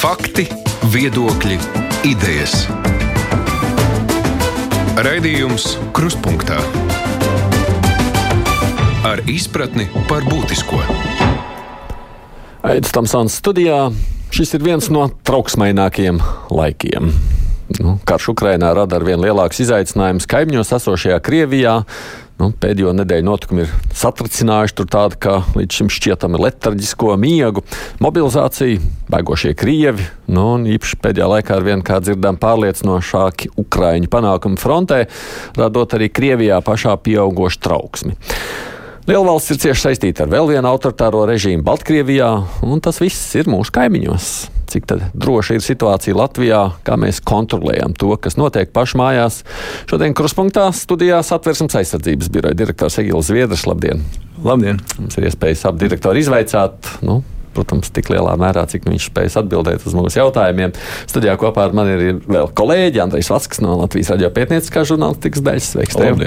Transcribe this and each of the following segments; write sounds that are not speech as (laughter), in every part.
Fakti, viedokļi, idejas. Raidījums Kruspunkta ar izpratni par būtisko. Aizsmeļamies Tamsānas studijā. Šis ir viens no trauksmainākajiem laikiem. Nu, karš Ukrainā rada ar vien lielākus izaicinājumus kaimiņos esošajā Krievijā. Nu, pēdējo nedēļu notikumi ir satricinājuši tādu kā līdz šim šķietami letarģisko miegu, mobilizāciju, baigošie krievi, nu, un īpaši pēdējā laikā ar vien kā dzirdām pārliecinošāki Ukraiņu panākumi frontē, radot arī Krievijā pašā pieaugošu trauksmi. Lielvalsts ir cieši saistīta ar vēl vienu autoritāro režīmu Baltkrievijā, un tas viss ir mūsu kaimiņos cik droša ir situācija Latvijā, kā mēs kontrolējam to, kas notiek pašmājās. Šodien kruspunktā studijās atversmes aizsardzības biroja direktors Egils Zviedrs. Labdien! Labdien! Mums ir iespējas ap direktoru izvaicāt. Nu, protams, tik lielā mērā, cik viņš spējas atbildēt uz mūsu jautājumiem. Studijā kopā ar mani ir vēl kolēģi Andrejs Vasks no Latvijas radio pētnieciskā žurnālistikas daļas. Sveiks, tev!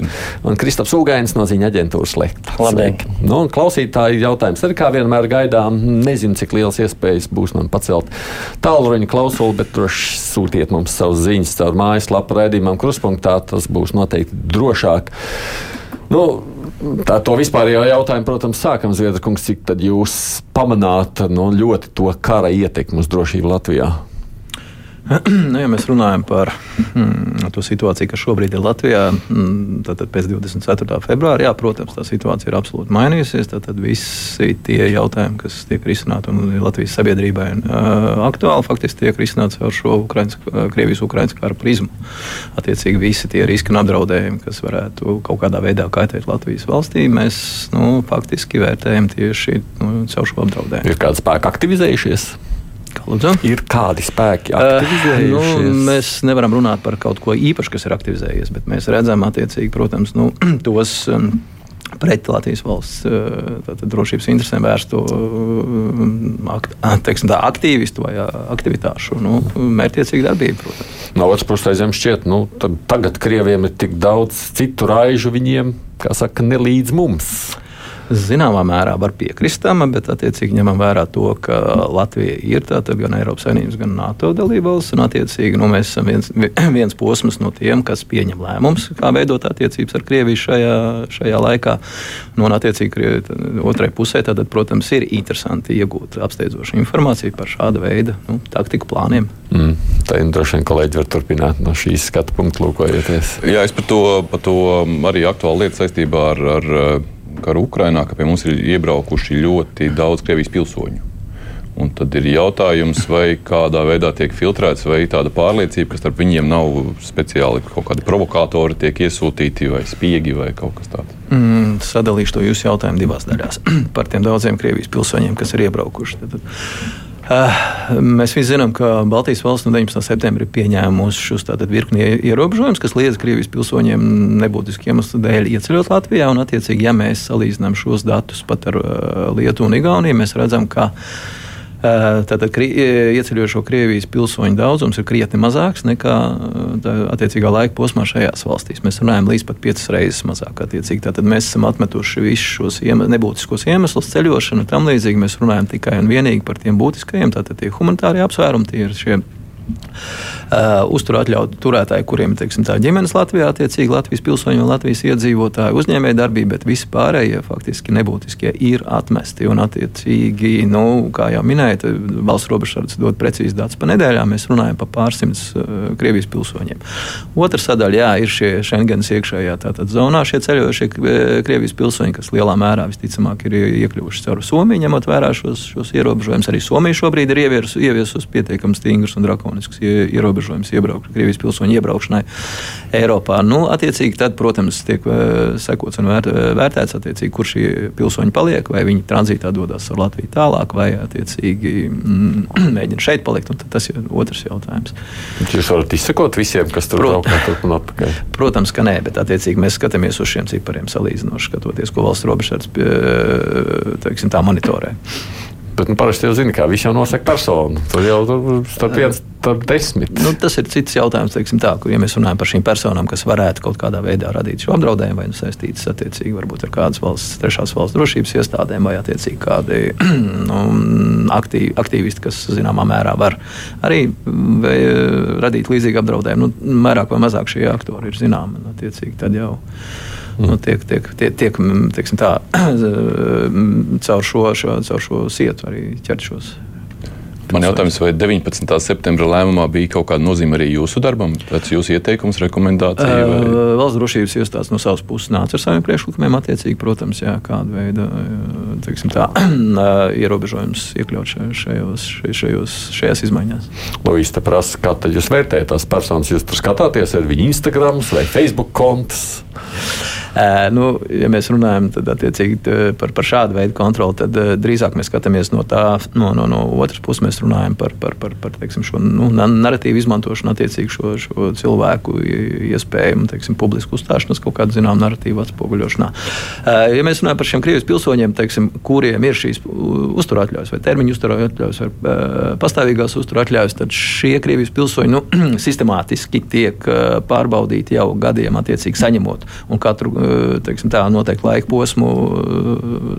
Un Kristaps Ugainis no ziņa aģentūras Lekta. Labdien! Nu, klausītāji jautājums arī kā vienmēr gaidām. Nezinu, cik liels iespējas būs man pacelt tālruņa klausuli, bet droši sūtiet mums savus ziņas caur mājaslapu redzījumam kruspunktā. Tas būs noteikti drošāk. Nu, Tā to vispārējo jautājumu, protams, sākam Zviedrkungs, cik tad jūs pamanāt nu, ļoti to kara ietekmi uz drošību Latvijā? (clears throat) Nu, ja mēs runājam par mm, to situāciju, kas šobrīd ir Latvijā, mm, tad, pēc 24. februāra, jā, protams, tā situācija ir absolūti mainījusies. Tad, visi tie jautājumi, kas tiek risināti Latvijas sabiedrībai uh, aktuāli, faktiski tiek risināti ar šo Ukrainas, Krievijas-Ukrainas kara prizmu. Attiecīgi, visi tie riski un apdraudējumi, kas varētu kaut kādā veidā kaitēt Latvijas valstī, mēs nu, faktiski vērtējam tieši nu, caur šo apdraudējumu. Ir kādi spēki aktivizējušies? Lūdzu? Ir kādi spēki aktivizējušies? Uh, nu, mēs nevaram runāt par kaut ko īpašu, kas ir aktivizējies, bet mēs redzam, attiecīgi, protams, nu, (clears throat) tos. Um, pret Latvijas valsts tātad, drošības interesēm vērstu akt, (laughs) teiksim, tā, aktīvistu vai aktivitāšu nu, mērķiecīgu darbību. Protams. No otras puses, aizem šķiet, nu, tagad Krieviem ir tik daudz citu raižu viņiem, kā saka, nelīdz mums zināmā mērā var piekrist tam, bet attiecīgi ņemam vērā to, ka Latvija ir gan Eiropas Savienības, gan NATO dalībvalsts. Attiecīgi nu, mēs esam viens, (clears throat) viens posms no tiem, kas pieņem lēmumus, kā veidot attiecības ar Krieviju šajā, šajā laikā. Nu, un, attiecīgi, otrai pusē, tad, protams, ir interesanti iegūt apsteidzošu informāciju par šāda veida nu, taktiku plāniem. Mm. Tā ir droši vien kolēģi var turpināt no šīs skatu punkta lūkojoties. Jā, es par to, par to arī aktuālu lietu saistībā ar, ar karu Ukrainā, ka pie mums ir iebraukuši ļoti daudz Krievijas pilsoņu. Un tad ir jautājums, vai kādā veidā tiek filtrēts, vai tāda pārliecība, ka starp viņiem nav speciāli kaut kādi provokatori, tiek iesūtīti vai spiegi vai kaut kas tāds. Mm, sadalīšu to jūsu jautājumu divās daļās (clears throat) par tiem daudziem Krievijas pilsoņiem, kas ir iebraukuši. Tad, tad mēs visi zinām, ka Baltijas valsts no 19. septembra ir pieņēmusi šos virkni ierobežojumus, kas liedz Krievijas pilsoņiem nebūtiski iemeslu dēļ ieceļot Latvijā. Un, attiecīgi, ja mēs salīdzinām šos datus pat ar uh, Lietuvu un Igauniju, mēs redzam, ka Tātad ieceļošo Krievijas pilsoņu daudzums ir krietni mazāks nekā tā, attiecīgā laika posmā šajās valstīs. Mēs runājam līdz pat piecas reizes mazāk. Attiecīgi. Tātad mēs esam atmetuši visus šos iemesl, nebūtiskos iemeslus, ceļošanu un tam līdzīgi. Mēs runājam tikai un vienīgi par tiem būtiskajiem, tātad tie humanitārie apsvērumi, tie ir šie Uh, uzturu atļautu turētāji, kuriem ir ģimenes Latvijā, attiecīgi Latvijas pilsoņi un Latvijas iedzīvotāji, uzņēmēji darbība, bet visi pārējie faktiski nebūtiskie ir atmesti. Un, attiecīgi, nu, kā jau minējāt, valsts robežsardze dod precīzi datus pa nedēļām. Mēs runājam par pārsimts uh, Krievijas pilsoņiem. Otra sadaļa jā, ir šie Schengens iekšējā tātad, zonā šie ceļojošie Krievijas pilsoņi, kas lielā mērā visticamāk ir iekļuvuši caur Somiju, ņemot vērā šos, šos ierobežojumus. Arī Somija šobrīd ir ieviesusi pietiekami stingrus un drakoniskus ekonomisks ierobežojums iebraukt, Krievijas pilsoņu iebraukšanai Eiropā. Nu, attiecīgi, tad, protams, tiek eh, sekots un vērt, eh, vērtēts, kur šie pilsoņi paliek, vai viņi tranzītā dodas ar Latviju tālāk, vai attiecīgi mm, (clears throat) mēģina šeit palikt. Tas ir otrs jautājums. Jūs varat izsekot visiem, kas tur Prot, turp un atpakaļ? (laughs) Protams, ka nē, bet attiecīgi mēs skatāmies uz šiem cipariem salīdzinoši, skatoties, ko valsts robežsardze monitorē. Bet nu, parasti jau zina, kā viņš jau nosaka personu. Tur jau tur starp viens, starp desmit. Nu, tas ir cits jautājums, tā, kur ja mēs runājam par šīm personām, kas varētu kaut kādā veidā radīt šo apdraudējumu, vai nu saistītas attiecīgi varbūt ar kādas valsts, trešās valsts drošības iestādēm, vai attiecīgi kādi (clears throat) nu, aktīvi, aktīvisti, kas zināmā mērā var arī vai, radīt līdzīgu apdraudējumu. Nu, vairāk vai mazāk šie aktori ir zināmi. Attiecīgi, tad jau mm. Nu, tiek, tiek, tiek, tiek teiksim, tā, (clears throat) caur, šo, šo, caur šo sietu arī ķert šos Man jautājums, vai 19. septembra lēmumā bija kaut kāda nozīme arī jūsu darbam, pēc jūsu ieteikums, rekomendācija? Vai? Valsts drošības iestādes no savas puses nāca ar saviem priekšlikumiem, attiecīgi, protams, jā, kādu veidu teiksim, tā, (clears throat) ierobežojumus iekļaut šajos, šajos, šajās izmaiņās. Lūdzu, te prasa, kā jūs vērtējat tās personas? Jūs tur skatāties, vai viņu Instagram vai Facebook kontus? Nu, ja mēs runājam tad, par, par šādu veidu kontroli, tad drīzāk mēs skatāmies no tā, no, no, no otras puses mēs runājam par, par, par, par teiksim, šo nu, narratīvu izmantošanu, attiecīgi šo, šo cilvēku iespējumu, teiksim, publisku uzstāšanos, kaut kādu zināmu narratīvu atspoguļošanā. Ja mēs runājam par šiem Krievijas pilsoņiem, teiksim, kuriem ir šīs uzturatļaujas vai termiņu uzturatļaujas vai pastāvīgās uzturatļaujas, tad šie Krievijas pilsoņi nu, (clears throat) sistemātiski tiek pārbaudīti jau gadiem, attiecīgi saņemot. Un katru teiksim, tā, noteiktu laika posmu,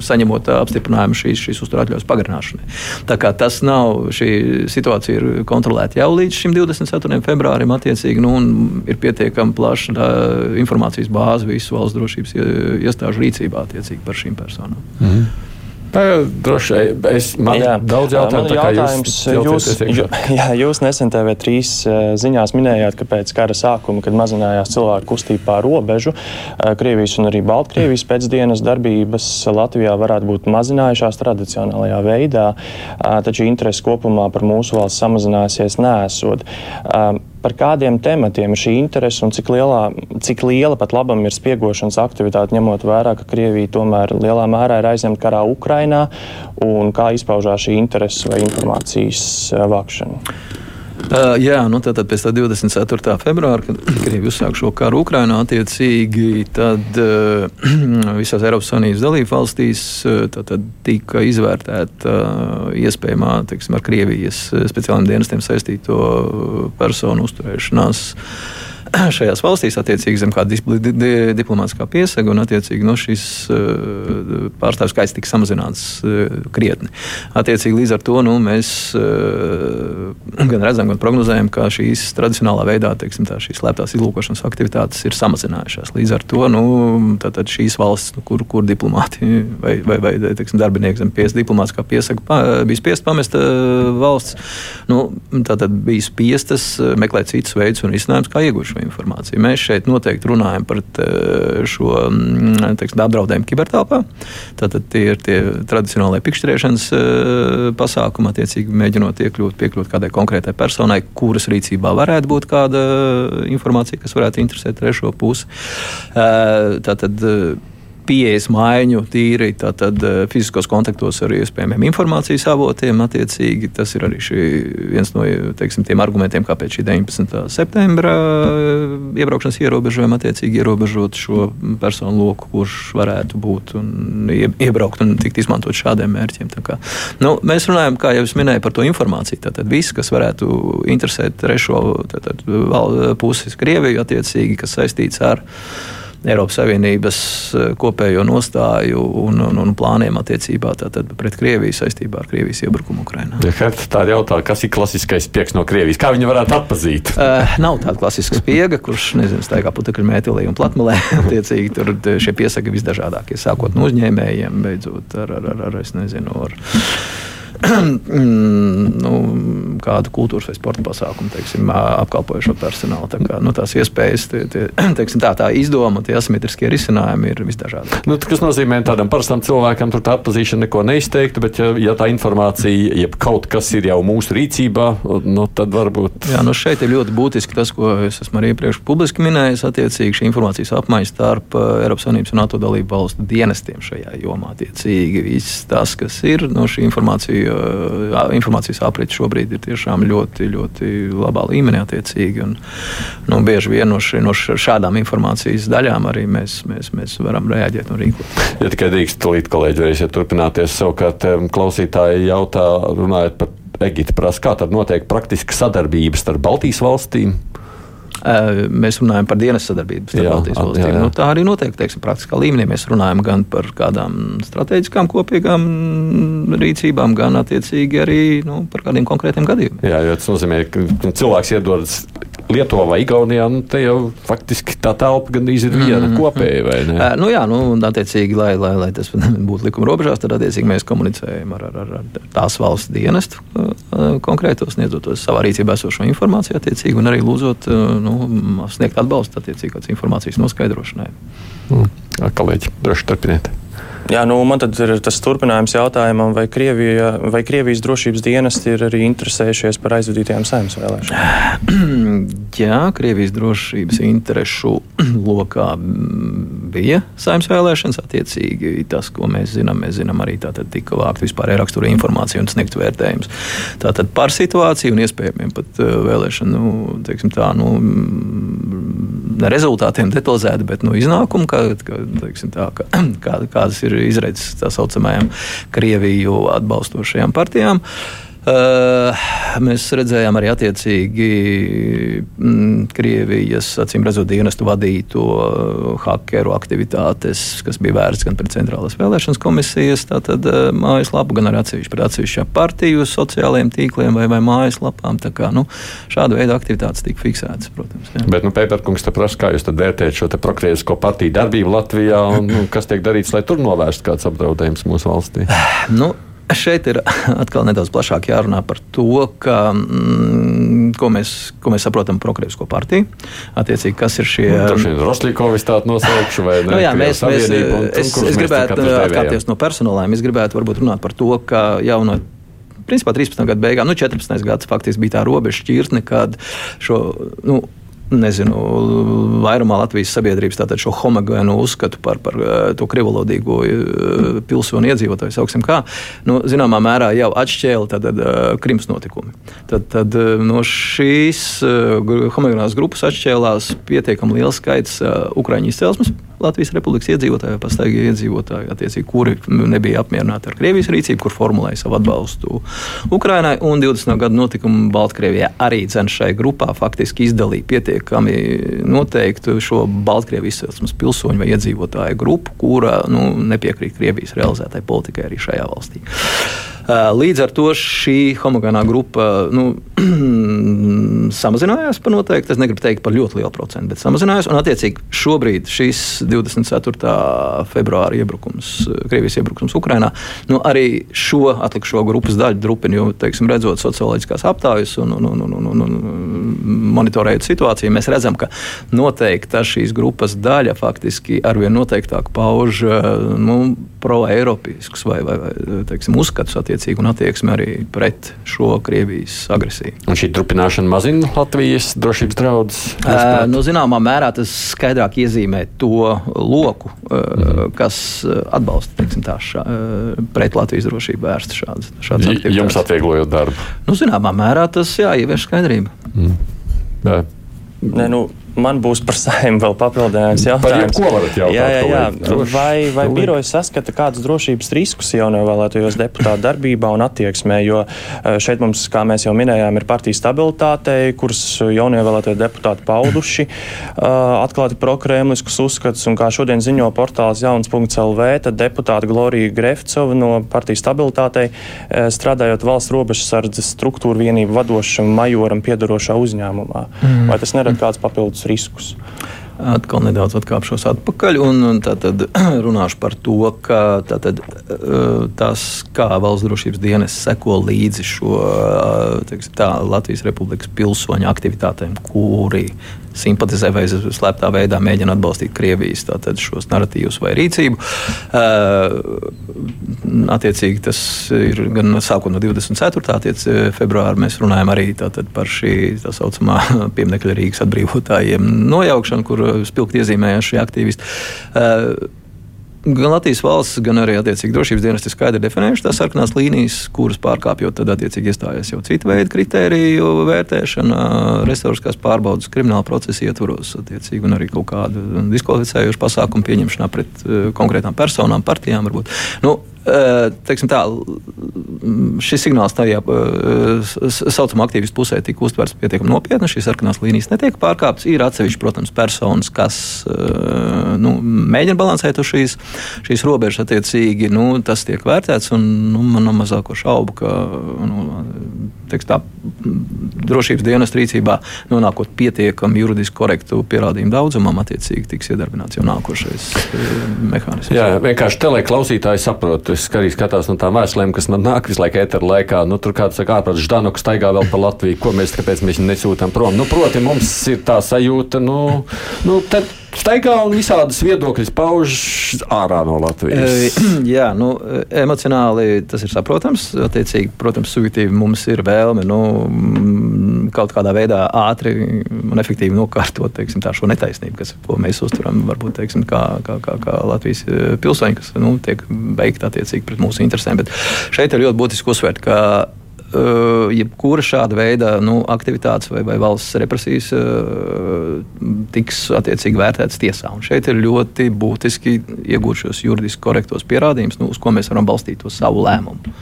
saņemot apstiprinājumu šīs, šīs uzturētļaus pagarināšanai. Tā kā tas nav, šī situācija ir kontrolēta jau līdz šim 24. februārim, attiecīgi, nu, ir pietiekami plaša tā, informācijas bāze visu valsts drošības iestāžu rīcībā attiecīgi par šīm personām. -hmm. Droši vien es man jā. daudz jautājumu. Man jautājums, jūs, jū, (laughs) jā, jūs nesen TV3 ziņās minējāt, ka pēc kara sākuma, kad mazinājās cilvēku kustība pār robežu, Krievijas un arī Baltkrievijas pēcdienas darbības Latvijā varētu būt mazinājušās tradicionālajā veidā, taču interesi kopumā par mūsu valsts samazinājusies nesot par kādiem tematiem ir šī interese un cik, lielā, cik liela pat labam ir spiegošanas aktivitāte, ņemot vērā, ka Krievija tomēr lielā mērā ir aizņemta karā Ukrainā un kā izpaužās šī interese vai informācijas vākšana. Uh, jā, nu tad pēc 24. februāra, kad Krievija uzsāka šo karu Ukrajinā, attiecīgi tad uh, (clears throat) visās Eiropas Savienības dalību valstīs uh, tika izvērtēta uh, iespējamā teiksim, ar Krievijas speciālajiem dienestiem saistīto personu uzturēšanās. Uh, (clears throat) šajās valstīs, attiecīgi zem kāda di di diplomātiskā piesaga, un attiecīgi no šīs uh, pārstāvju skaits tika samazināts uh, krietni. Attiecīgi līdz ar to nu, mēs uh, (clears throat) gan redzam, gan prognozējam, ka šīs tradicionālā veidā teiksim, tā, šīs slēptās izlūkošanas aktivitātes ir samazinājušās. Līdz ar to nu, šīs valsts, nu, kur, kur diplomāti vai, vai, vai teiksim, darbinieki zem pies, diplomātiskā piesaga pa, bija spiest pamest valsts, nu, tātad bija spiestas meklēt citus veidus un risinājumus, kā iegūt šo informāciju. Mēs šeit noteikti runājam par šo mm, teiksim, apdraudējumu kibertelpā. Tātad tie ir tie tradicionālie pikšķerēšanas e, pasākumi, attiecīgi mēģinot iekļūt, piekļūt kādai konkrētai personai, kuras rīcībā varētu būt kāda informācija, kas varētu interesēt trešo pusi. E, tātad, pieejas maiņu tīri tātad, eh, fiziskos kontaktos ar iespējamiem informācijas avotiem. Attiecīgi, tas ir arī viens no teiksim, tiem argumentiem, kāpēc šī 19. septembra eh, iebraukšanas ierobežojuma attiecīgi ierobežot šo personu loku, kurš varētu būt un iebraukt un tikt izmantot šādiem mērķiem. Kā, nu, mēs runājam, kā jau es minēju, par to informāciju. Tātad viss, kas varētu interesēt trešo tātad, pusi, Krieviju, attiecīgi, kas saistīts ar Eiropas Savienības eh, kopējo nostāju un, un, un plāniem attiecībā pret Krieviju saistībā ar Krievijas iebrukumu Ukrajinā. Ja, tāda jautājuma, kas ir klasiskais spiegs no Krievijas? Kā viņi varētu atpazīt? Uh, (laughs) nav tāda klasiska spiega, kurš nezinu, staigā putekļu mētelī un platmalē. (laughs) Attiecīgi tur šie piesaki visdažādākie, sākot no uzņēmējiem, beidzot ar, ar, ar, ar es nezinu. Ar, (clears throat) nu, kādu kultūras vai sporta pasākumu teiksim, apkalpojošo personālu. Tā kā, nu, tās iespējas, tie, tie, (clears throat) teiksim, tā, tā izdoma, tie asimetriskie risinājumi ir visdažādākie. Nu, tas nozīmē, ka tādam parastam cilvēkam tur tā atpazīšana neko neizteiktu, bet ja, ja tā informācija, ja kaut kas ir jau mūsu rīcībā, nu, tad varbūt. Jā, nu šeit ir ļoti būtiski tas, ko es esmu arī iepriekš publiski minējis, attiecīgi šī informācijas apmaiņa starp Eiropas Savienības un NATO dalību valstu dienestiem šajā jomā. Attiecīgi viss tas, kas ir no šī informācija informācijas aprits šobrīd ir tiešām ļoti, ļoti labā līmenī attiecīgi. Un, nu, bieži vien no, ši, no šādām informācijas daļām arī mēs, mēs, mēs varam reaģēt un rīkoties. Ja tikai drīkst, tūlīt kolēģi varēsiet turpināties. Savukārt klausītāji jautā, runājot par Egitu, prasa, kā tad notiek praktiska sadarbība starp Baltijas valstīm? Mēs runājam par dienas sadarbību starp Baltijas valstīm. Nu, tā arī notiek teiksim, praktiskā līmenī. Mēs runājam gan par kādām strateģiskām kopīgām rīcībām, gan attiecīgi arī nu, par kādiem konkrētiem gadījumiem. Jā, jo tas nozīmē, ka cilvēks iedodas Lietuvā vai Igaunijā, nu, te jau faktiski tā telpa gandrīz ir viena mm kopēja? Uh, nu jā, nu, attiecīgi, lai, lai, lai tas (laughs) būtu likuma robežās, tad attiecīgi mēs komunicējam ar, ar, ar tās valsts dienestu uh, konkrētos, sniedzot savā rīcībā esošo informāciju attiecīgi un arī lūdzot uh, nu, sniegt atbalstu attiecīgās informācijas noskaidrošanai. Mm. Kolēģi, droši turpiniet. Jā, nu, man tad ir tas turpinājums jautājumam, vai, Krievija, vai Krievijas drošības dienesti ir arī interesējušies par aizvadītajām saimnes vēlēšanām? (clears throat) Jā, Krievijas drošības interešu (clears throat) lokā bija saimnes vēlēšanas. Attiecīgi, tas, ko mēs zinām, mēs zinām arī tātad tika vākt vispār rakstura informācija un sniegt vērtējums. Tātad par situāciju un iespējamiem pat uh, vēlēšanu, nu, teiksim tā, nu, rezultātiem detalizēti, bet nu, iznākumu, kā, kā, teiksim, tā, kā, (clears throat) kā, kādas ir izredzes tā saucamajām Krieviju atbalstošajām partijām. Uh, mēs redzējām arī attiecīgi mm, Krievijas, acīm redzot, dienestu vadīto uh, hakeru aktivitātes, kas bija vērsts gan pret Centrālās vēlēšanas komisijas tātad, uh, mājaslapu, gan arī atsevišķi pret atsevišķām partiju sociālajiem tīkliem vai, vai mājaslapām. Tā kā, nu, šāda veida aktivitātes tika fiksētas, protams. Jā. Bet, nu, Pēterkungs, te prasa, kā jūs vērtējat šo prokrievisko partiju darbību Latvijā un nu, kas tiek darīts, lai tur novērstu kāds apdraudējums mūsu valstī? Nu, Šeit ir atkal nedaudz plašāk jārunā par to, ka, mm, ko, mēs, ko mēs saprotam par Prokrievisko partiju. Attiecīgi, kas ir šie. Nu, Tur ir Roslīkovis tādu nosaukšu vai ne? Nu, jā, mēs, mēs, un, es, es, es gribētu atkāpties no personāliem. Es gribētu varbūt runāt par to, ka jau no principā 13. gada beigām, nu 14. gads faktiski bija tā robeža šķirtne, kad šo. Nu, nezinu, vairumā Latvijas sabiedrības šo homogēnu uzskatu par, par eh, to krivolodīgo eh, pilsoni iedzīvotāju, sauksim kā, nu, zināmā mērā jau atšķēla tad, tad, eh, Krimas notikumi. Tad, tad no šīs homogēnās grupas atšķēlās pietiekami liels skaits Ukraiņu izcelsmes Latvijas Republikas iedzīvotāji, pastāvīgi iedzīvotāji, kuri nebija apmierināti ar Krievijas rīcību, kur formulēja savu atbalstu Ukrainai. Un 20. gada notikumi Baltkrievijā arī šai grupā faktiski izdalīja pietiekami noteiktu šo Baltkrievijas izcelsmes pilsoņu vai iedzīvotāju grupu, kura nu, nepiekrīt Krievijas realizētai politikai arī šajā valstī. Līdz ar to šī homogēnā grupa nu, (clears throat) samazinājās par noteikti. Es negribu teikt par ļoti lielu procentu, bet samazinājās. Un, attiecīgi, šobrīd šis 24. februāra iebrukums, Krievijas iebrukums Ukrajinā, nu, arī šo atlikušo grupas daļu drupina. Jo, teiksim, redzot socioloģiskās aptaujas un, un, un, un, un, un monitorējot situāciju, mēs redzam, ka noteikta šīs grupas daļa faktiski arvien noteiktāk pauž nu, pro-eiropiskus vai, vai, vai teiksim, uzskatus attiecīgi un attieksmi arī pret šo Krievijas agresiju. Un šī turpināšana mazina Latvijas drošības draudus? Uh, nu, zināmā mērā tas skaidrāk iezīmē to loku, mm. kas atbalsta teiksim, tā, šā, pret Latvijas drošību vērsta šādas, aktivitātes. Jums atvieglojot darbu? Nu, zināmā mērā tas jā, ievieš skaidrību. Mm. Jā. Ne, nu, Man būs par saimnu vēl papildinājums jautājums. Ko varat jautāt? Jā, jā, jā. Vai, vai birojas saskata kādus drošības riskus jaunievēlētajos deputātu darbībā un attieksmē? Jo e, šeit mums, kā mēs jau minējām, ir partijas stabilitātei, kuras jaunievēlētie deputāti pauduši e, atklāti prokremliskus uzskatus. Un kā šodien ziņo portāls jauns.lv, tad deputāta Glorija Grefcova no partijas stabilitātei e, strādājot valsts robežsardzes struktūru vienību vadošam majoram piedarošā uzņēmumā. Mm. Vai tas nerada kāds papildus riskus. Atkal nedaudz atkāpšos atpakaļ un, un tad (clears throat) runāšu par to, ka tātad, tas, kā valsts drošības dienas seko līdzi šo teiksim, tā, Latvijas Republikas pilsoņu aktivitātēm, kuri simpatizē vai slēptā veidā mēģina atbalstīt Krievijas tātad, šos narratīvus vai rīcību. Attiecīgi tas ir gan sākot no 24. Attiec, februāra mēs runājam arī par šī tā saucamā (laughs) pieminiekļa Rīgas atbrīvotājiem nojaukšanu, kur spilgti iezīmējās šie aktīvisti gan Latvijas valsts, gan arī attiecīgi drošības dienesti skaidri definējuši tās sarkanās līnijas, kuras pārkāpjot, tad attiecīgi iestājas jau cita veida kritēriju vērtēšana, restorāniskās pārbaudas, krimināla procesa ietvaros, attiecīgi, un arī kaut kādu diskvalificējušu pasākumu pieņemšanā pret uh, konkrētām personām, partijām. Varbūt. Nu, teiksim, tā, šis signāls tajā saucamā aktīvistu pusē tika uztverts pietiekami nopietni. Šīs sarkanās līnijas netiek pārkāptas. Ir atsevišķi, protams, personas, kas nu, mēģina balansēt uz šīs, šīs robežas. Attiecīgi, nu, tas tiek vērtēts, un nu, man nav mazāko šaubu, ka nu, tā, drošības dienas rīcībā nonākot pietiekami juridiski korektu pierādījumu daudzumam, attiecīgi tiks iedarbināts jau nākošais mehānisms. Jā, vienkārši teleklausītāji saprot es arī skatos no tām vēstulēm, kas man nāk visu laiku ēteru laikā. Nu, tur kāds saka, ārprāts Ždanuks staigā vēl pa Latviju. Ko mēs, kāpēc mēs viņu nesūtām prom? Nu, proti, mums ir tā sajūta, nu, nu tad staigā un visādas viedokļas pauž ārā no Latvijas. (clears throat) Jā, nu, emocionāli tas ir saprotams. Attiecīgi, protams, subjektīvi mums ir vēlme nu, kaut kādā veidā ātri un efektīvi nokārtot teiksim, šo netaisnību, kas mēs uztveram varbūt teiksim, kā, kā, kā, kā Latvijas pilsoņi, kas nu, tiek veikti attiecīgi pret mūsu interesēm. Bet šeit ir ļoti būtiski uzsvērt, ka jebkura šāda veida nu, aktivitātes vai, vai valsts represijas uh, tiks attiecīgi vērtētas tiesā. Un šeit ir ļoti būtiski iegūt šos juridiski korektos pierādījumus, nu, uz ko mēs varam balstīt to savu lēmumu.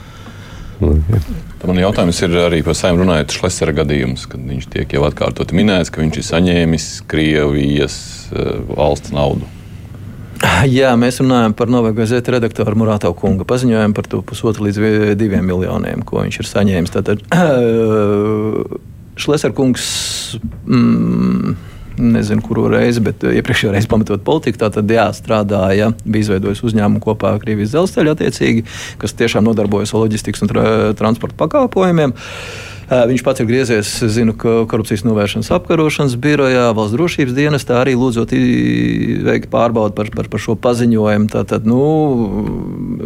Man jautājums ir arī par saimnu runājot Šlesera gadījumus, kad viņš tiek jau atkārtot minēts, ka viņš ir saņēmis Krievijas uh, valsts naudu. (coughs) Jā, mēs runājam par Novaja Gazeta redaktoru Murāto kunga paziņojumu par to pusotru līdz diviem miljoniem, ko viņš ir saņēmis. Tātad (coughs) Šlesera kungs. Mm, nezinu, kuru reizi, bet iepriekšējā reizē pamatot politiku. Tātad, jā, strādāja, bija izveidojis uzņēmumu kopā ar Krievijas dzelzceļa attiecīgi, kas tiešām nodarbojas ar loģistikas un tra transporta pakalpojumiem. Uh, Viņš pats ir griezies, zinu, korupcijas novēršanas apkarošanas birojā, valsts drošības dienestā arī lūdzot veikt pārbaudi par, par, par šo paziņojumu. Tātad, nu,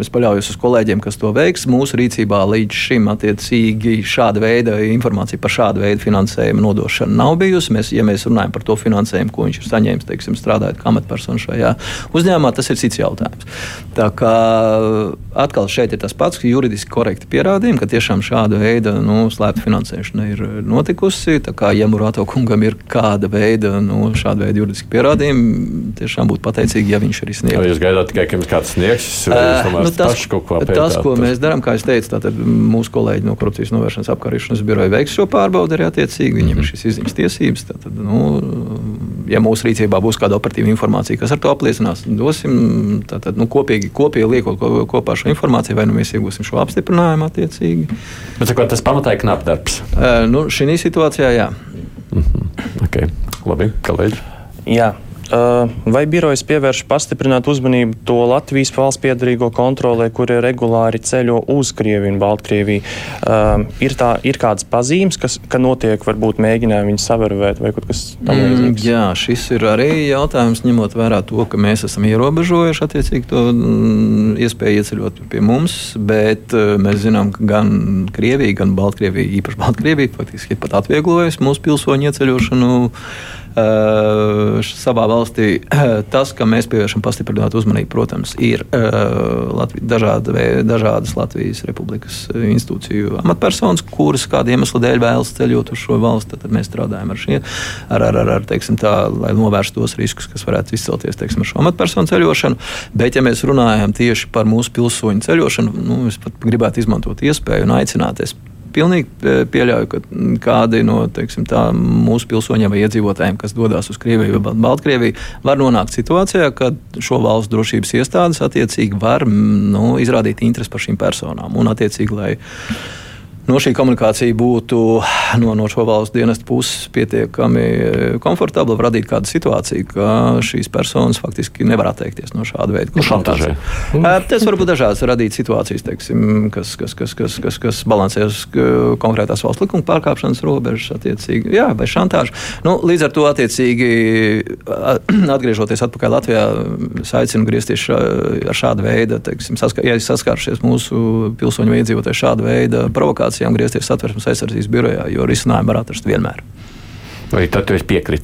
es paļaujos uz kolēģiem, kas to veiks. Mūsu rīcībā līdz šim attiecīgi šāda veida informācija par šādu veidu finansējumu nodošanu nav bijusi. Mēs, ja mēs runājam par to finansējumu, ko viņš ir saņēmis, teiksim, strādājot kā amatpersonu šajā uzņēmumā, tas ir cits jautājums. Tā kā atkal šeit ir tas pats, ka juridiski korekti pierādījumi, ka tiešām šāda veida nu, slēpta finansēšana ir notikusi. Tā kā ja Murāto kungam ir kāda veida, nu, šāda veida juridiski pierādījumi, tiešām būtu pateicīgi, ja viņš arī sniegtu. Jūs gaidāt tikai, ka jums kāds sniegs? Uh, nu, tas, ko pētāt, tas, ko mēs darām, kā es teicu, tātad mūsu kolēģi no korupcijas novēršanas apkarošanas biroja veiks šo pārbaudi arī attiecīgi. Viņiem mm -hmm. ir šīs izziņas tiesības. Tātad, nu, ja mūsu rīcībā būs kāda operatīva informācija, kas ar to apliecinās, dosim tātad, nu, kopīgi, kopīgi liekot kopā šo informāciju, vai nu mēs iegūsim šo apstiprinājumu attiecīgi. Bet, sakot, tas pamatā ir knapdarbs darbs? Uh, nu, šī situācijā, jā. Mm -hmm. okay. Labi, kolēģi. Jā, Vai birojas pievērš pastiprinātu uzmanību to Latvijas valsts piedarīgo kontrolē, kuri regulāri ceļo uz Krieviju un Baltkrieviju? Ir, tā, ir kādas pazīmes, kas, ka notiek varbūt mēģinājumi viņus savarvēt vai kaut kas tamlīdzīgs? Mm, jā, šis ir arī jautājums, ņemot vērā to, ka mēs esam ierobežojuši attiecīgi to mm, iespēju ieceļot pie mums, bet mēs zinām, ka gan Krievija, gan Baltkrievija, īpaši Baltkrievija, faktiski pat atvieglojusi mūsu pilsoņu ieceļošanu savā valstī. (clears throat) Tas, ka mēs pievēršam pastiprinātu uzmanību, protams, ir Latvi, dažāda, dažādas Latvijas Republikas institūciju amatpersonas, kuras kāda iemesla dēļ vēlas ceļot uz šo valsti. Tad mēs strādājam ar šiem, ar, ar, ar, ar teiksim, tā, lai novērstu tos riskus, kas varētu izcelties teiksim, ar šo amatpersonu ceļošanu. Bet, ja mēs runājam tieši par mūsu pilsoņu ceļošanu, nu, es pat gribētu izmantot iespēju un aicināt pilnīgi e, pieļauju, ka kādi no teiksim, tā, mūsu pilsoņiem vai iedzīvotājiem, kas dodas uz Krieviju vai Baltkrieviju, var nonākt situācijā, kad šo valstu drošības iestādes attiecīgi var nu, izrādīt interesi par šīm personām. Un attiecīgi, lai no šī komunikācija būtu no, no šo valstu dienestu puses pietiekami eh, komfortabla, radīt kādu situāciju, ka šīs personas faktiski nevar atteikties no šāda veida nu, komunikācijas. Eh, tas var būt dažādas radīt situācijas, teiksim, kas, kas, kas, kas, kas, kas balansē uz konkrētās valsts likuma pārkāpšanas robežas, attiecīgi, jā, vai šantāžu. Nu, līdz ar to, attiecīgi, (clears throat) atgriežoties atpakaļ Latvijā, es aicinu griezties ar šādu veidu, teiksim, saskar, ja saskārušies mūsu pilsoņu vai iedzīvotāju šādu veidu situācijām griezties satversmes aizsardzības birojā, jo risinājumu var atrast vienmēr. Vai tad?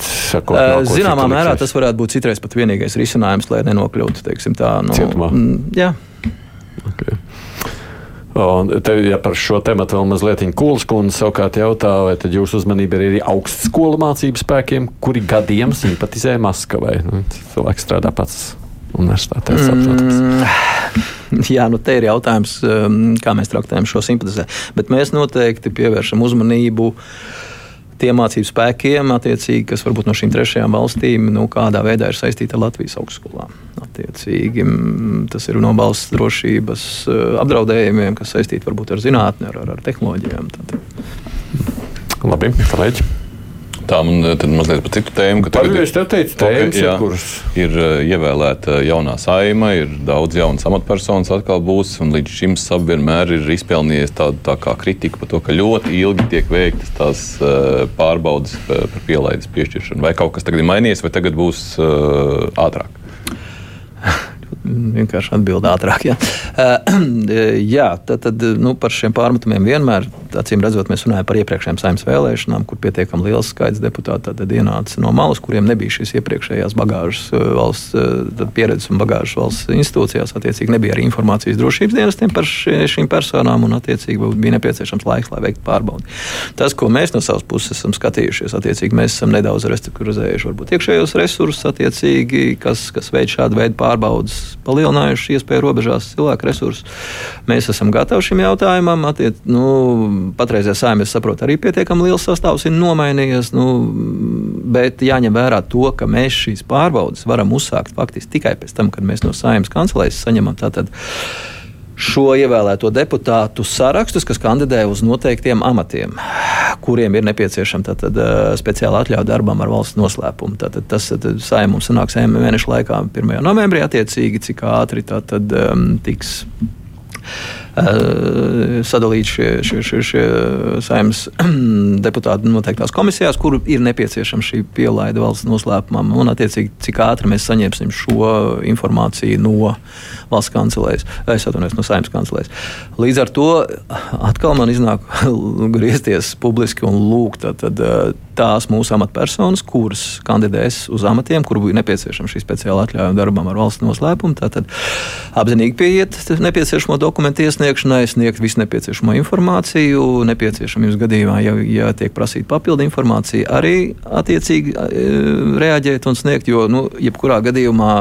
Sakot, uh, Zināmā mērā tas varētu būt citreiz pat vienīgais risinājums, lai nenokļūtu teiksim, tā no cietumā. Jā. Okay. Un te, ja par šo tēmu vēl mazliet Kūlas kundze savukārt jautā, vai tad jūsu uzmanība ir arī augstskolu mācību spēkiem, kuri gadiem simpatizē Maskavai? Nu, cilvēks strādā pats universitātē. Mm, (laughs) jā, nu te ir jautājums, um, kā mēs traktējam šo simpatizē. Bet mēs noteikti pievēršam uzmanību tiem mācību spēkiem, kas varbūt no šīm trešajām valstīm nu, kādā veidā ir saistīti ar Latvijas augstskolām. Attiecīgi, tas ir no valsts drošības uh, apdraudējumiem, kas saistīti varbūt ar zinātnē, ar, ar tehnoloģijām. Tad. Labi, kolēģi. Tā man tad mazliet par citu tēmu. Tagad tev teicu, tēmas, jā, ir ievēlēta jaunā saima, ir daudz jaunas amatpersonas atkal būs, un līdz šim sab vienmēr ir izpelnījies tādu tā kā kritiku par to, ka ļoti ilgi tiek veiktas tās pārbaudas par pielaides piešķiršanu. Vai kaut kas tagad ir mainījies, vai tagad būs ātrāk? (laughs) vienkārši atbild ātrāk. Jā, uh, (clears throat) jā tad, tad nu, par šiem pārmetumiem vienmēr, acīm redzot, mēs runājam par iepriekšējām saimnes vēlēšanām, kur pietiekami liels skaits deputātu ienāca no malas, kuriem nebija šīs iepriekšējās bagāžas valsts pieredzes un bagāžas valsts institūcijās. Attiecīgi nebija arī informācijas drošības dienestiem par šīm personām, un attiecīgi bija nepieciešams laiks, lai veiktu pārbaudi. Tas, ko mēs no savas puses esam skatījušies, attiecīgi mēs esam nedaudz restruktūrizējuši varbūt iekšējos resursus, attiecīgi, kas, kas veids šādu veidu pārbaudas palielinājuši iespēju robežās cilvēku resursus. Mēs esam gatavi šim jautājumam. Attiec, nu, patreizējā saimē, es saprotu, arī pietiekami liels sastāvs ir nomainījies. Nu, bet jāņem vērā to, ka mēs šīs pārbaudes varam uzsākt faktiski tikai pēc tam, kad mēs no saimnes kancelēs saņemam tātad šo ievēlēto deputātu sarakstus, kas kandidē uz noteiktiem amatiem, kuriem ir nepieciešama tātad, speciāla atļauja darbam ar valsts noslēpumu. Tātad, tas saimums sanāks mēneša laikā, 1. novembrī, attiecīgi, cik ātri tātad, um, tiks Eh, sadalīti šie, šie, šie, šie saimnes (clears throat) deputāti noteiktās komisijās, kur ir nepieciešama šī pielaide valsts noslēpumam, un attiecīgi, cik ātri mēs saņemsim šo informāciju no valsts kancelēs, es atvainojos no saimnes kancelēs. Līdz ar to atkal man iznāk (laughs) griezties publiski un lūgt tad, eh, tās mūsu amatpersonas, kuras kandidēs uz amatiem, kur būtu nepieciešama šī speciāla atļauja darbam ar valsts noslēpumu, tad apzinīgi pieiet nepieciešamo dokumentu iesniegšanu iesniegšanai, sniegt visu nepieciešamo informāciju. Nepieciešamības gadījumā, ja, ja tiek prasīta papildu informācija, arī attiecīgi e, reaģēt un sniegt, jo nu, jebkurā gadījumā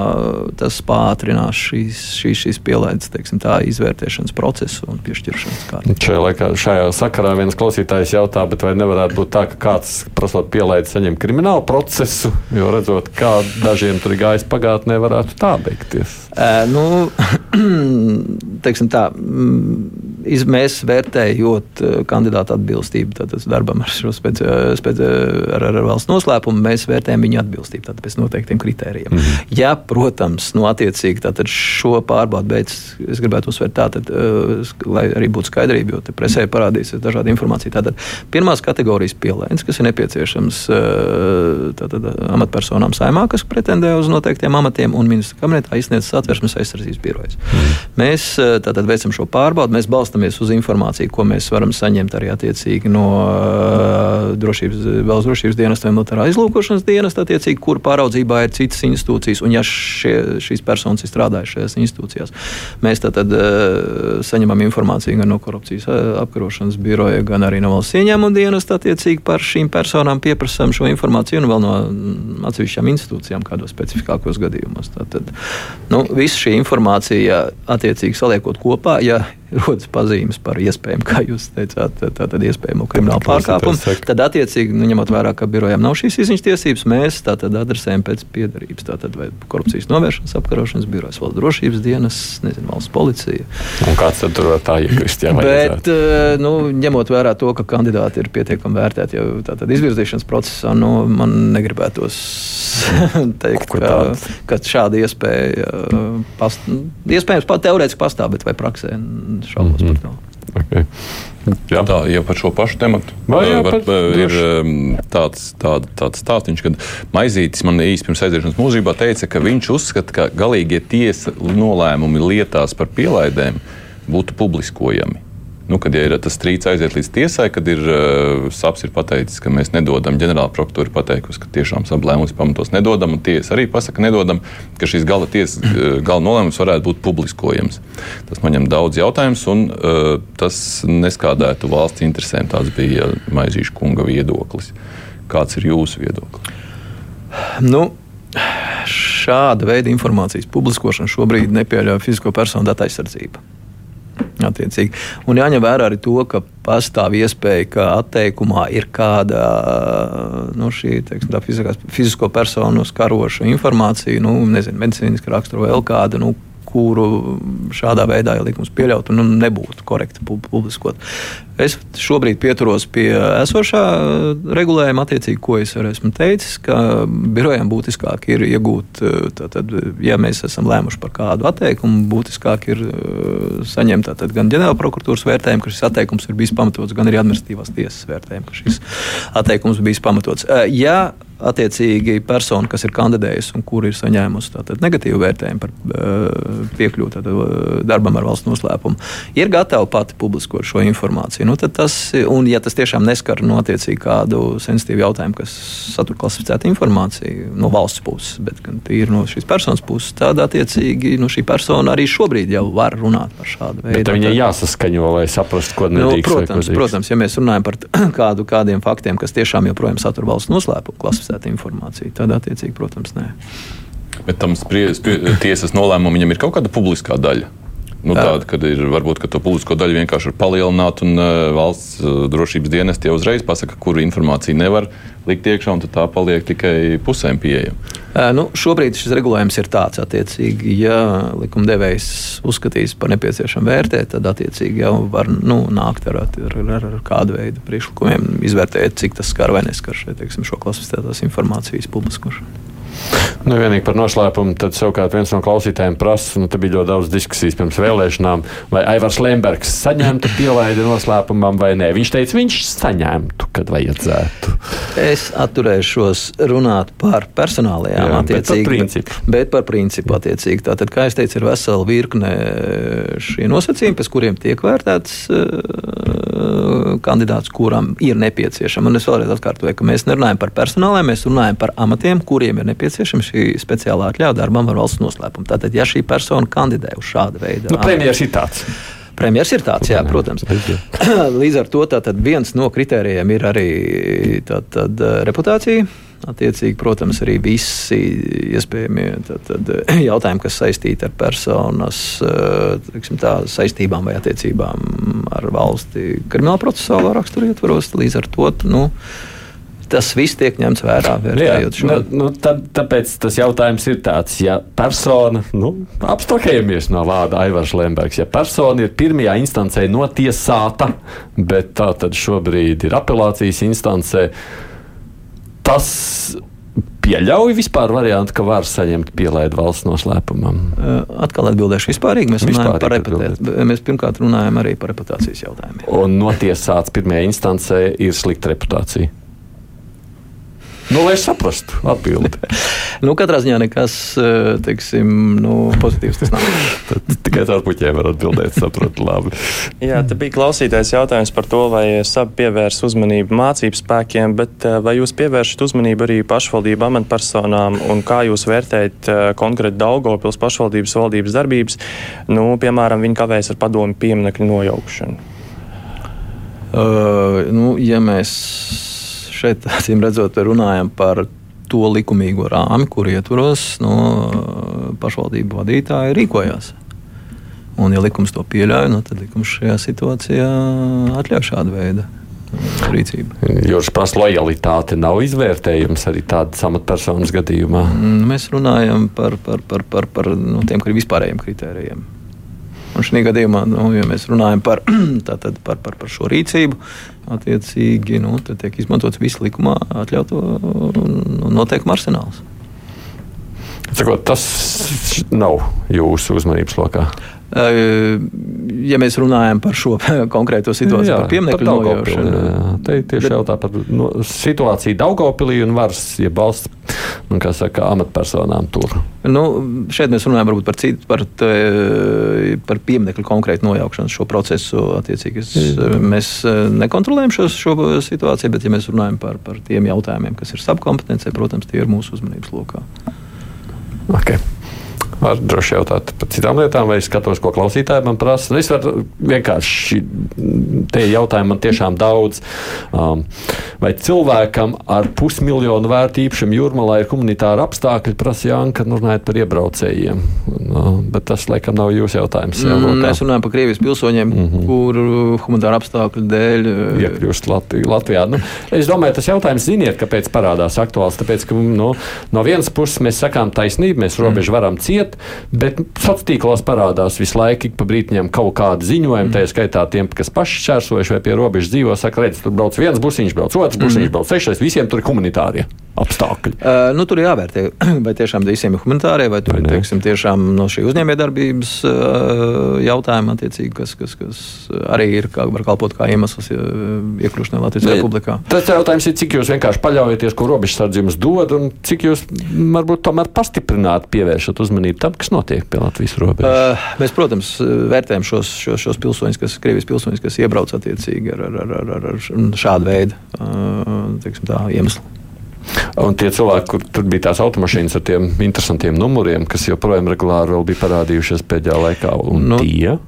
tas pātrinās šīs, šīs, šīs pielaides teiksim, tā, izvērtēšanas procesu un piešķiršanas kārtu. Šajā, laikā, šajā sakarā viens klausītājs jautā, vai nevarētu būt tā, ka kāds prasot pielaidi saņem kriminālu procesu, jo redzot, kā dažiem tur ir gājis pagātnē, varētu tā beigties. Uh, nu, (clears throat) teiksim tā, iz, mēs vērtējot kandidātu atbilstību darbam ar šo speci, speci, ar, ar valsts noslēpumu, mēs vērtējam viņa atbilstību pēc noteiktiem kritērijiem. Mm -hmm. Ja, protams, nu, attiecīgi šo pārbaudu beidz, es gribētu uzsvērt tā, tad, lai arī būtu skaidrība, jo presē parādīsies dažādi informācija. Tātad pirmās kategorijas pielaides, kas ir nepieciešams tātad, amatpersonām saimā, kas pretendē uz noteiktiem amatiem, un ministra kabinetā izsniedz satversmes aizsardzības birojas. Mm. Mēs tātad veicam šo pārbaudi, mēs balstamies uz informāciju, ko mēs varam saņemt arī attiecīgi no uh, drošības, valsts drošības dienesta vai militārā izlūkošanas dienesta, attiecīgi, kur pāraudzībā ir citas institūcijas, un ja šie, šīs personas ir strādājušas šajās institūcijās, mēs tad, tad uh, saņemam informāciju gan no korupcijas apkarošanas biroja, gan arī no valsts ieņēmuma dienesta attiecīgi par šīm personām pieprasām šo informāciju, un vēl no atsevišķām institūcijām kādos specifiskākos gadījumos. Tātad, nu, visa šī informācija attiecīgi saliekot kopā, ja Bye. Rodas pazīmes par iespējamu, kā jūs teicāt, tātad iespējamo kriminālu pārkāpumu, tad attiecīgi, nu, ņemot vērā, ka birojām nav šīs izziņas tiesības, mēs tātad adresējam pēc piedarības. Tātad vai korupcijas novēršanas apkarošanas birojas, valsts drošības dienas, nezinu, valsts policija. Un kāds tad tur var tā iekrist? Jā, Bet, eh, nu, ņemot vērā to, ka kandidāti ir pietiekami vērtēti jau tātad izvirzīšanas procesā, nu, man negribētos (laughs) teikt, ka, ka šāda iespēja eh, past, iespējams pat teorētiski pastāv, bet vai praksē šaubos mm -hmm. par to. Okay. Jā. Tā jau par šo pašu tematu. Vai, jā, var, par, ir um, tāds, tād, tāds stāstījums, kad Maizītis man īsi pirms aiziešanas mūžībā teica, ka viņš uzskata, ka galīgie tiesa nolēmumi lietās par pielaidēm būtu publiskojami. Nu, kad ja ir tas strīds aiziet līdz tiesai, kad ir uh, SAPS ir pateicis, ka mēs nedodam, ģenerāla prokuratūra ir pateikusi, ka tiešām SAP lēmums pamatos nedodam, un tiesa arī pasaka nedodam, ka šīs gala, tiesas, gala nolēmums varētu būt publiskojams. Tas man ņem daudz jautājumus, un uh, tas neskādētu valsts interesēm. Tāds bija Maizīša kunga viedoklis. Kāds ir jūsu viedoklis? Nu, šāda veida informācijas publiskošana šobrīd nepieļauj fizisko personu datu aizsardzību. Attiecīgi. Un jāņem vērā arī to, ka pastāv iespēja, ka atteikumā ir kāda nu, šī, teiksim, fiziskās, fizisko personu skaroša informācija, nu, nezinu, medicīniska rakstura vēl kāda. Nu, kuru šādā veidā, ja likums pieļautu, nu, nebūtu korekti publiskot. Es šobrīd pieturos pie esošā regulējuma, attiecīgi, ko es arī esmu teicis, ka birojām būtiskāk ir iegūt, tātad, ja mēs esam lēmuši par kādu atteikumu, būtiskāk ir saņemt tātad, gan ģenerāla prokuratūras vērtējumu, ka šis atteikums ir bijis pamatots, gan arī administratīvās tiesas vērtējumu, ka šis atteikums bijis pamatots. Ja attiecīgi persona, kas ir kandidējusi un kur ir saņēmusi tātad, negatīvu vērtējumu par uh, piekļuvi tātad, uh, darbam ar valsts noslēpumu, ir gatava pati publiskot šo informāciju. Nu, tas, un, ja tas tiešām neskar no attiecīgi kādu sensitīvu jautājumu, kas satur klasificētu informāciju no valsts puses, bet gan tīri no šīs personas puses, tad attiecīgi nu, šī persona arī šobrīd jau var runāt par šādu veidu. Bet viņai jāsaskaņo, lai saprastu, ko nu, nedrīkst. Nu, protams, protams, ja mēs runājam par (clears throat) kādu, kādiem faktiem, kas tiešām joprojām satur valsts noslēpumu, klasificētu klasificēta informācija. Tad, attiecīgi, protams, nē. Bet tam sprie, sprie, tiesas nolēmumam viņam ir kaut kāda publiskā daļa. Nu, tāda, kad ir varbūt ka to publisko daļu vienkārši ir palielināta, un uh, valsts uh, drošības dienesti jau uzreiz pasaka, kuru informāciju nevar likt iekšā, un tā paliek tikai pusēm pieejama. Uh, nu, šobrīd šis regulējums ir tāds, attiecīgi, ja likumdevējs uzskatīs par nepieciešamu vērtēt, tad attiecīgi jau var nu, nākt ar, ar, ar, ar kādu veidu priekšlikumiem, izvērtēt, cik tas skar vai neskar šeit, teiksim, šo klasificētās informācijas publiskošanu. Nu, vienīgi par noslēpumu, tad savukārt viens no klausītājiem prasa, nu, te bija ļoti daudz diskusijas pirms vēlēšanām, vai Aivars Lembergs saņemtu pielaidi noslēpumam vai nē. Viņš teica, viņš saņemtu, kad vajadzētu. Es atturēšos runāt par personālajām attiecīgi, bet par principu. Bet par principu attiecīgi. Tātad, kā es teicu, ir vesela virkne šie nosacījumi, pēc kuriem tiek vērtēts uh, kandidāts, kuram ir nepieciešama. Un es vēlreiz atkārtoju, ka mēs nerunājam par personāliem, mēs runājam par amatiem, kuriem ir nepieciešama nepieciešama šī speciālā atļauja darbam ar valsts noslēpumu. Tātad, ja šī persona kandidē uz šādu veidu, nu, premjerministrs ir tāds. Premjerministrs ir tāds, jā, protams. (clears throat) Līdz ar to viens no kritērijiem ir arī tātad, reputācija. Attiecīgi, protams, arī visi iespējamie tātad, (clears throat) jautājumi, kas saistīti ar personas tiksim, tā, saistībām vai attiecībām ar valsti krimināla procesālā rakstura ietvaros. Līdz ar to nu, tas viss tiek ņemts vērā. Jā, nu, nu, tā, tāpēc tas jautājums ir tāds, ja persona, nu, apstākļamies no vārda Aivars Lembergs, ja persona ir pirmajā instancē notiesāta, bet tā tad šobrīd ir apelācijas instancē, tas pieļauj vispār variantu, ka var saņemt pielaidu valsts noslēpumam? Atkal atbildēšu vispārīgi. Mēs, runājam par reputēt, mēs pirmkārt runājam arī par reputācijas jautājumiem. Un notiesāts pirmajā instancē ir slikta reputācija. Nu, lai saprastu atbildi. (laughs) nu, katrā ziņā nekas eh, teiksim, nu, pozitīvs tas nav. (laughs) Tikai ar puķiem var atbildēt, sapratu labi. Jā, te bija klausītājs jautājums par to, vai SAP pievērs uzmanību mācību spēkiem, bet eh, vai jūs pievēršat uzmanību arī pašvaldību amatpersonām un kā jūs vērtējat eh, konkrēti Daugopils pašvaldības valdības darbības, nu, piemēram, viņi kavējas ar padomu pieminekļu nojaukšanu? Uh, nu, ja mēs šeit, acīm redzot, runājam par to likumīgo rāmi, kur ietvaros no pašvaldību vadītāji rīkojās. Un, ja likums to pieļauj, nu, tad likums šajā situācijā atļauj šādu veidu rīcību. Jūras prasa lojalitāte nav izvērtējums arī tādas amatpersonas gadījumā. Mm, mēs runājam par, par, par, par, par nu, tiem vispārējiem kritērijiem. Un šī gadījumā, nu, ja mēs runājam par, (clears throat) tātad, par, par, par šo rīcību, attiecīgi nu, tiek izmantots viss likumā atļautu noteikumu arsenāls. Sakot, tas nav jūsu uzmanības lokā. Ja mēs runājam par šo (laughs) konkrēto situāciju, jā, par pieminiektu nojaušanu, tad tieši bet, jautā par no, situāciju Daugopilī un varas, ja valsts nu, saka, amatpersonām tur? Nu, šeit mēs runājam par, citu, par, te, par pieminiektu konkrētu nojaukšanu šo procesu. Mm. Mēs nekontrolējam šo, šo situāciju, bet, ja mēs runājam par, par tiem jautājumiem, kas ir subkompetencija, protams, tie ir mūsu uzmanības lokā. Okay. Var droši jautāt par citām lietām, vai es skatos, ko klausītāji man prasa. Nu, es varu vienkārši, te jautājumi man tiešām daudz. Um, vai cilvēkam ar pusmiljonu vērtu īpašumu jūrmalā ir humanitāra apstākļi, prasa Janka, nu, runājot par iebraucējiem. Nu, bet tas, laikam, nav jūsu jautājums. Jā, mm, mēs runājam par Krievijas pilsoņiem, mm -hmm. kur humanitāra apstākļu dēļ uh, iekļūst Latvijā. Latvijā. Nu, es domāju, tas jautājums, ziniet, kāpēc parādās aktuāls. Tāpēc, ka nu, no vienas puses mēs sakām taisnību, mēs robežu mm. varam ciet, bet, bet sociālos tīklos parādās visu laiku, ik pa brītiņam kaut kādi ziņojumi, mm. tā skaitā tiem, kas paši šķērsojuši vai pie robežas dzīvo, saka, redz, tur brauc viens busiņš, brauc otrs busiņš, mm. brauc sešais, visiem tur ir humanitārie apstākļi. Uh, nu, tur ir jāvērtē, (clears throat) vai tiešām visiem ir humanitārie, vai tur ir teiksim, tiešām no šī uzņēmējdarbības uh, jautājuma, kas, kas, kas arī ir, kā, var kalpot kā iemesls uh, iekļūšanai Latvijas ne, Republikā. Tas jautājums ir, cik jūs vienkārši paļaujaties, ko robežsardze jums dod, un cik jūs varbūt tomēr pastiprināt pievēršat uzmanību tam, kas notiek pie Latvijas robežas. Uh, mēs, protams, vērtējam šos, šos, šos pilsoņus, kas Krievijas pilsoņus, kas iebrauc attiecīgi ar, ar, ar, ar, ar šādu veidu uh, teiksim, tā, iemeslu. Un tie cilvēki, kur tur bija tās automašīnas ar tiem interesantiem numuriem, kas joprojām regulāri bija parādījušies pēdējā laikā, un nu, tie.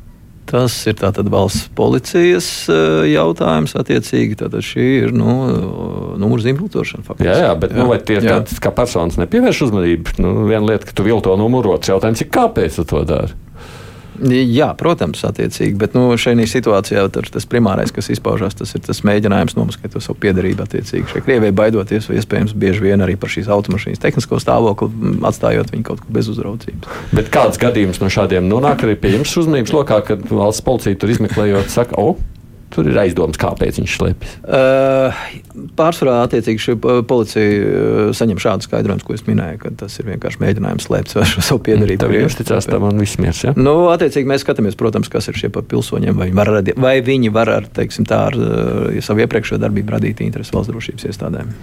Tas ir tātad valsts policijas eh, jautājums. Attiecīgi, tātad šī ir nu, numuru zīmoltošana. Jā, jā, bet nu, jā. Nu, vai tie ir tāds, kā personas nepievērš uzmanību? Nu, viena lieta, ka tu vilto numuru, otrs jautājums ir, kāpēc tu to dari? Jā, protams, attiecīgi. Bet nu, šajā situācijā tas primārais, kas izpaužās, tas ir tas mēģinājums nomaskēt to savu piedarību. Attiecīgi šai Krievijai baidoties, iespējams bieži vien arī par šīs automašīnas tehnisko stāvokli, atstājot viņu kaut kur bez uzraudzības. Bet kāds gadījums no šādiem nonāk arī pie jums uzmanības lokā, kad valsts policija tur izmeklējot, saka, o, Tur ir aizdomas, kāpēc viņš slēpjas. Uh, pārsvarā, attiecīgi, šī policija uh, saņem šādu skaidrojumu, ko es minēju, ka tas ir vienkārši mēģinājums slēpt savu (laughs) piedarību. Tev ir uzticās tam un viss miers, ja? Nu, attiecīgi, mēs skatāmies, protams, kas ir šie pilsoņiem, vai viņi var, radi, vai viņi var ar, teiksim, tā, ar uh, savu iepriekšējo darbību radīt interesi valsts drošības iestādēm.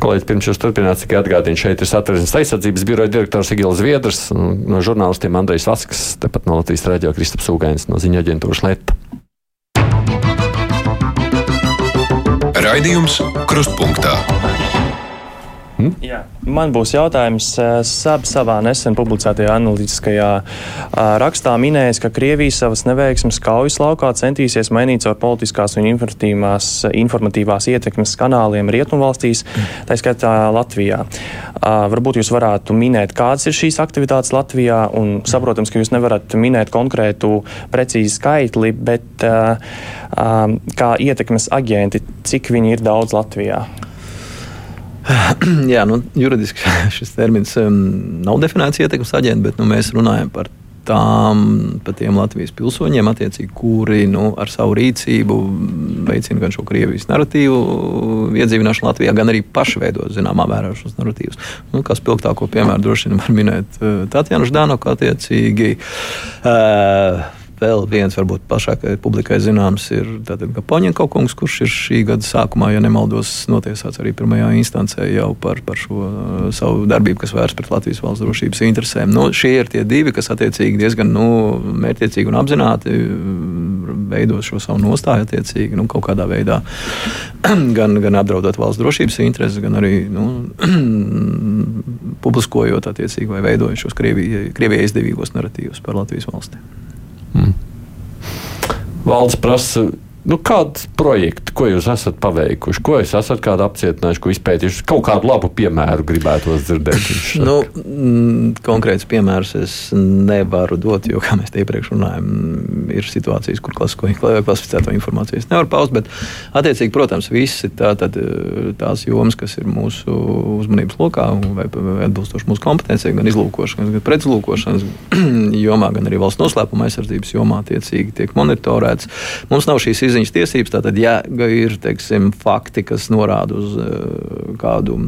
Kolēģis, pirms jūs turpināt, cik atgādina šeit ir satversmes aizsardzības biroja direktors Igils Viedrs, no žurnālistiem Andrejs Vasks, tepat no Latvijas radio Kristaps Ugainis no ziņa aģentūras Leta. Raidījums Krustpunktā. Hmm? Jā, man būs jautājums. Eh, SAB savā nesen publicētajā analītiskajā eh, rakstā minējis, ka Krievija savas neveiksmes kaujas laukā centīsies mainīt caur politiskās un informatīvās ietekmes kanāliem rietumvalstīs, tā skaitā Latvijā. Eh, varbūt jūs varētu minēt, kādas ir šīs aktivitātes Latvijā, un saprotams, ka jūs nevarat minēt konkrētu precīzi skaitli, bet kā ietekmes aģenti, cik viņi ir daudz Latvijā? (clears throat) Jā, nu, juridiski (laughs) šis termins um, nav definēts ietekmes aģents, bet nu, mēs runājam par tām, par tiem Latvijas pilsoņiem, kuri nu, ar savu rīcību veicina gan šo Krievijas narratīvu iedzīvināšanu Latvijā, gan arī paši veido zināmā mērā šos narratīvus. Nu, kā spilgtāko piemēru droši vien var minēt uh, Tatjana Ždanoka attiecīgi. Uh, Vēl viens, varbūt plašākai publikai zināms, ir Poņņa kungs, kurš ir šī gada sākumā, ja nemaldos, notiesāts arī pirmajā instancē jau par, par šo uh, savu darbību, kas vērsts pret Latvijas valsts drošības interesēm. Nu, šie ir tie divi, kas attiecīgi diezgan nu, mērķiecīgi un apzināti uh, veido šo savu nostāju attiecīgi nu, kaut kādā veidā (clears throat) gan, gan apdraudot valsts drošības intereses, gan arī nu, (clears throat) publiskojot attiecīgi vai veidojot šos Krievijai izdevīgos narratīvus par Latvijas valsti. Mm. Valsts prasa Nu, kādu projektu, ko jūs esat paveikuši, ko jūs esat kādu apcietinājuši, ko izpētījuši? Kaut kādu labu piemēru gribētu dzirdēt. nu, mm, konkrēts piemērs es nevaru dot, jo, kā mēs te iepriekš runājām, ir situācijas, kur klasificēto informāciju es nevaru paust. Bet, attiecīgi, protams, visi tā, tad, tās jomas, kas ir mūsu uzmanības lokā vai, atbilstoši mūsu kompetencijai, gan izlūkošanas, gan pretizlūkošanas (clears throat) jomā, gan arī valsts noslēpuma aizsardzības jomā, attiecīgi tiek monitorēts. Mums nav šīs izmaiņas izziņas tiesības. Tātad, ja ir teiksim, fakti, kas norāda uz uh, kādu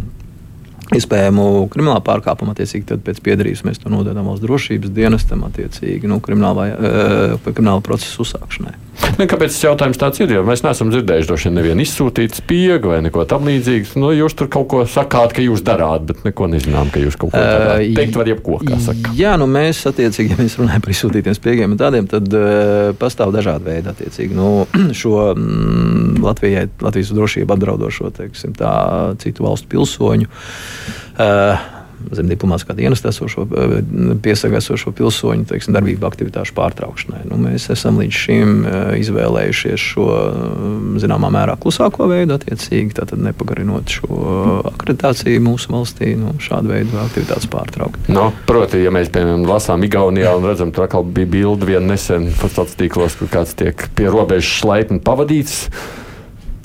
iespējamu kriminālu pārkāpumu, attiecīgi, tad pēc piedarības mēs to nododam valsts drošības dienestam, attiecīgi, nu, krimināla, vai, uh, krimināla procesa uzsākšanai. Ne, kāpēc tas jautājums tāds ir? Jo mēs neesam dzirdējuši droši vien nevienu izsūtītu spiegu vai neko tamlīdzīgu. Nu, jūs tur kaut ko sakāt, ka jūs darāt, bet neko nezinām, ka jūs kaut ko darāt. Uh, Teikt var jebko, kā saka. Jā, nu mēs attiecīgi, ja mēs runājam par izsūtītiem spiegiem un tādiem, tad uh, pastāv dažādi veidi attiecīgi. Nu, (clears throat) šo mm, Latvijai, Latvijas drošību apdraudošo, teiksim, tā citu valstu pilsoņu. Uh, zem diplomātiskā dienesta esošo, eh, piesaga esošo pilsoņu teiksim, darbību aktivitāšu pārtraukšanai. Nu, mēs esam līdz šim eh, izvēlējušies šo mm, zināmā mērā klusāko veidu, attiecīgi nepagarinot šo akreditāciju mūsu valstī, nu, šādu veidu aktivitātes pārtraukt. No, proti, ja mēs piemēram lasām Igaunijā un redzam, tur atkal bija bildi vien nesen sociālos tīklos, kur kāds tiek pie robežas laipni pavadīts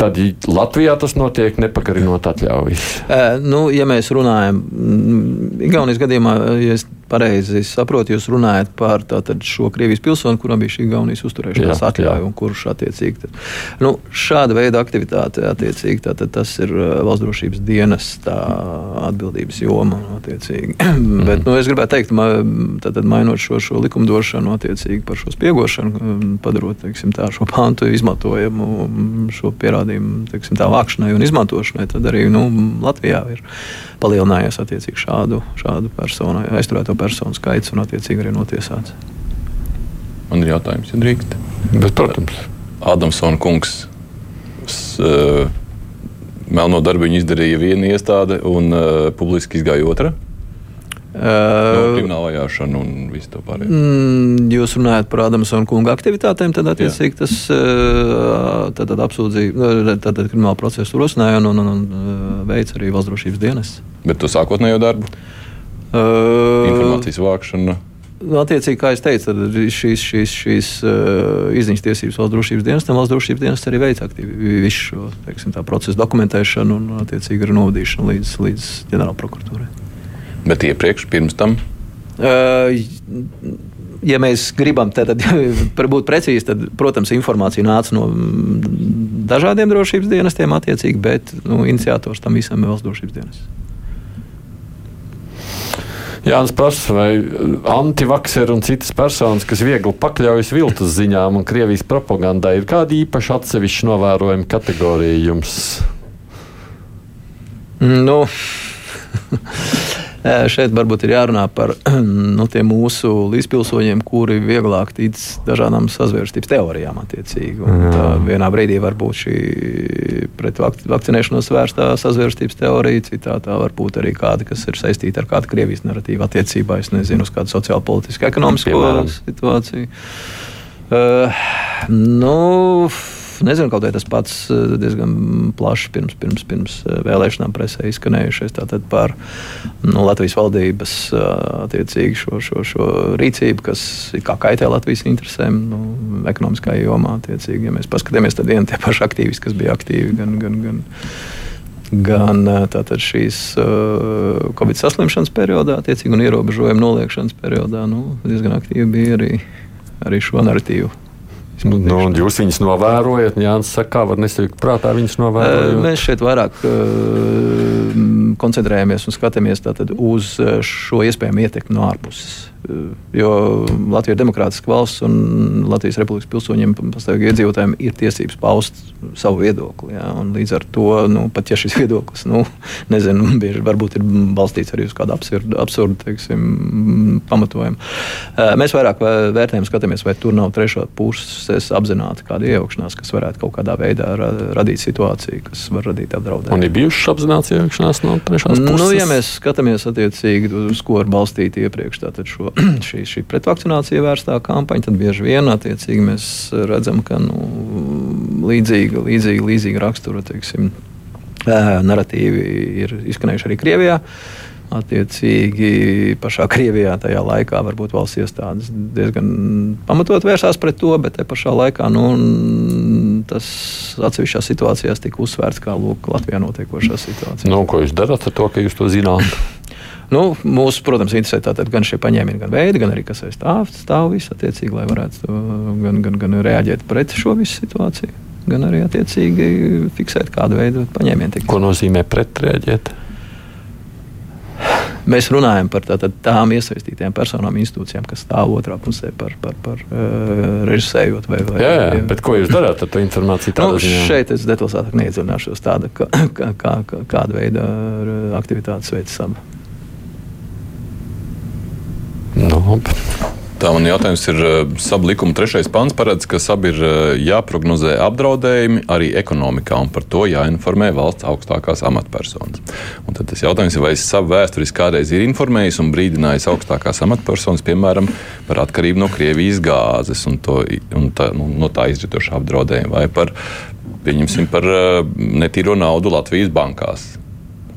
tad Latvijā tas notiek nepakarinot atļaujas. Uh, nu, ja mēs runājam, Igaunijas gadījumā, ja es pareizi saprotu, jūs runājat par tātad, šo Krievijas pilsoni, kuram bija šī Igaunijas uzturēšanās atļauja un kurš attiecīgi. Tad, nu, šāda veida aktivitāte attiecīgi tātad, tas ir valsts drošības dienas atbildības joma. (clears throat) Mm. Bet nu, es gribētu teikt, ma, tātad, mainot šo, šo likumdošanu attiecīgi par šo spiegošanu, padarot teiksim, tā, šo pantu izmantojumu, šo pierādījumu teiksim, tā, vākšanai un izmantošanai, tad arī nu, Latvijā ir palielinājies attiecīgi šādu, šādu personu, aizturēto personu skaits un attiecīgi arī notiesāts. Man ir jautājums, ja drīkst. Bet, protams, Adamsona kungs. Uh, Melno darbu viņa izdarīja viena iestāde, un uh, publiski izgāja otra. Uh, no krimināla vajāšana un viss to pārējo. Mm, jūs runājat par Adamsona kunga aktivitātēm, tad attiecīgi tas tad apsūdzīja, tad krimināla procesu rosināja un, un, un, un veids arī valsts drošības dienas. Bet to sākotnējo darbu? Uh, Informācijas vākšana. Nu, attiecīgi, kā jau teicu, tad šīs, šīs, šīs uh, izziņas tiesības valsts drošības dienestam, valsts drošības dienas arī veic aktīvi visu šo teiksim, procesu dokumentēšanu un, attiecīgi, arī novadīšanu līdz, līdz ģenerāla prokuratūrai. Bet iepriekš, pirms tam? Uh, ja mēs gribam tad, (laughs) būt precīzi, tad, protams, informācija nāca no dažādiem drošības dienestiem, bet nu, iniciators tam visam ir valsts drošības dienas. Jānis prasa, vai antivakseri un citas personas, kas viegli pakļaujas viltus ziņām un Krievijas propagandai, ir kāda īpaša atsevišķa novērojuma kategorija jums? Nu. Šeit varbūt ir jārunā par (clears throat) nu, mūsu līdzpilsoņiem, kuri vieglāk tic dažādām sazvērstības teorijām. Vienā brīdī var būt šī pret vakcinēšanos vērstā sazvērstības teorija, citā tā var būt arī kāda, kas ir saistīta ar kādu Krievijas narratīvu attiecībā, es nezinu, uz kādu sociālo, politisku, ekonomisko situāciju. Uh, nu, nezinu, kaut vai tas pats eh, diezgan plaši pirms, pirms, pirms eh, vēlēšanām presē izskanējušais par nu, Latvijas valdības eh, attiecīgi šo, šo, šo rīcību, kas kaitē Latvijas interesēm nu, ekonomiskā jomā. Attiecīgi. Ja mēs paskatāmies, tad vieni tie paši aktīvisti, kas bija aktīvi gan. gan, gan gan tātad, šīs uh, Covid saslimšanas periodā, attiecīgi, un ierobežojumu noliekšanas periodā, nu, diezgan aktīvi bija arī, arī šo narratīvu Nu, nu, jūs viņus novērojat, Jānis saka, kā var nesaukt prātā viņus novērot? Mēs šeit vairāk uh, koncentrējamies un skatāmies uz šo iespējamo ietekmi no ārpuses. Jo Latvija ir demokrātiska valsts, un Latvijas Republikas pilsoņiem, pastāvīgi iedzīvotājiem, ir tiesības paust savu viedokli. Jā, līdz ar to, nu, pat ja šis (laughs) viedoklis, nu, nezinu, bieži varbūt ir balstīts arī uz kādu absurdu, absurdu teiksim, pamatojumu, mēs vairāk vērtējam, skatāmies, vai tur nav trešā puses apzināti kāda iejaukšanās, kas varētu kaut kādā veidā radīt situāciju, kas var radīt apdraudējumu. Un ir bijušas apzināts iejaukšanās no trešās puses? Nu, ja mēs skatāmies attiecīgi uz ko ir balstīti iepriekš, tātad šo (clears throat) šī, šī pretvakcinācija vērstā kampaņa, tad bieži vien mēs redzam, ka nu, līdzīga, līdzīga, līdzīga rakstura teiksim, narratīvi ir izskanējuši arī Krievijā. Attiecīgi, pašā Krievijā tajā laikā varbūt valsts iestādes diezgan pamatot vērsās pret to, bet te pašā laikā nu, tas atsevišķās situācijās tika uzsvērts kā lūk, Latvijā notiekošā situācija. Nu, ko jūs darāt ar to, ka jūs to zināt? (laughs) Nu, mūsu, protams, interesē gan šie paņēmieni, gan veidi, gan arī kas aiz stāv, stāv visu attiecīgi, lai varētu gan, gan, gan reaģēt pret šo visu situāciju, gan arī attiecīgi fiksēt kādu veidu paņēmienu. Ko nozīmē pretreaģēt? mēs runājam par tā, tā, tām iesaistītajām personām, institūcijām, kas stāv otrā pusē par, par, par uh, režisējot. Vai, vai, jā, jā, bet ko jūs darāt ar to informāciju? Nu, šeit es detalizētāk neiedzināšos tāda, kā, kā, kā, kāda veida aktivitātes veids saba. Nu, Tā man jautājums ir, eh, sabu likuma trešais pants paredz, ka sabi ir eh, jāprognozē apdraudējumi arī ekonomikā, un par to jāinformē valsts augstākās amatpersonas. Un tad tas jautājums ir, vai savu vēsturiski kādreiz ir informējis un brīdinājis augstākās amatpersonas, piemēram, par atkarību no Krievijas gāzes un, to, un tā, nu, no tā izritošu apdraudējumu, vai par, pieņemsim, par eh, netīro naudu Latvijas bankās.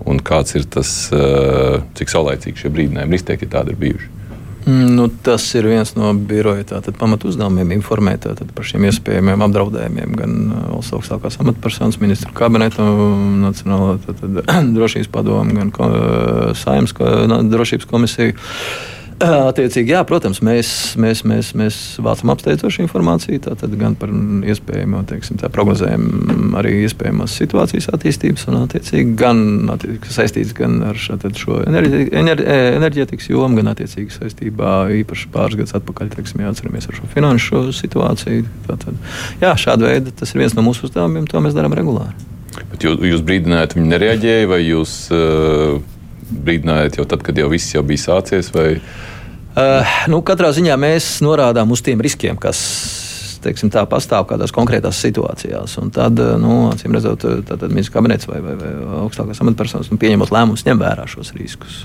Un kāds ir tas, cik saulēcīgi šie brīdinājumi izteikti, ja tādi ir bijuši? Mm, nu, tas ir viens no biroja pamatu uzdevumiem informēt tātad, par šiem iespējamiem apdraudējumiem gan uh, valsts augstākās amatpersonas, ministru kabineta, Nacionālā tātad, (clears throat) drošības padomu, gan ko, uh, saimnes ko, drošības komisiju. (clears throat) Attiecīgi, jā, protams, mēs, mēs, mēs, mēs vācam apsteidzošu informāciju, tātad gan par iespējamo, teiksim, tā prognozējumu, arī iespējamās situācijas attīstības, un attiecīgi gan attiecīgi, saistīts gan ar šo, šo enerģi, enerģi, enerģētikas jomu, gan attiecīgi saistībā īpaši pāris gadus atpakaļ, teiksim, jāatceramies ar šo finanšu situāciju. Tātad, jā, šāda veida tas ir viens no mūsu uzdevumiem, to mēs darām regulāri. Bet jūs, jūs brīdinājāt, viņi nereaģēja, vai jūs uh, brīdinājāt jau tad, kad jau viss jau bija sācies? Vai? Uh, nu, katrā ziņā mēs norādām uz tiem riskiem, kas teiksim, tā, pastāv kādās konkrētās situācijās. Un tad, eh, nu, acīm redzot, tad ministrs kabinets vai, vai, vai augstākās amatpersonas nu, pieņemot lēmumus, ņem vērā šos riskus.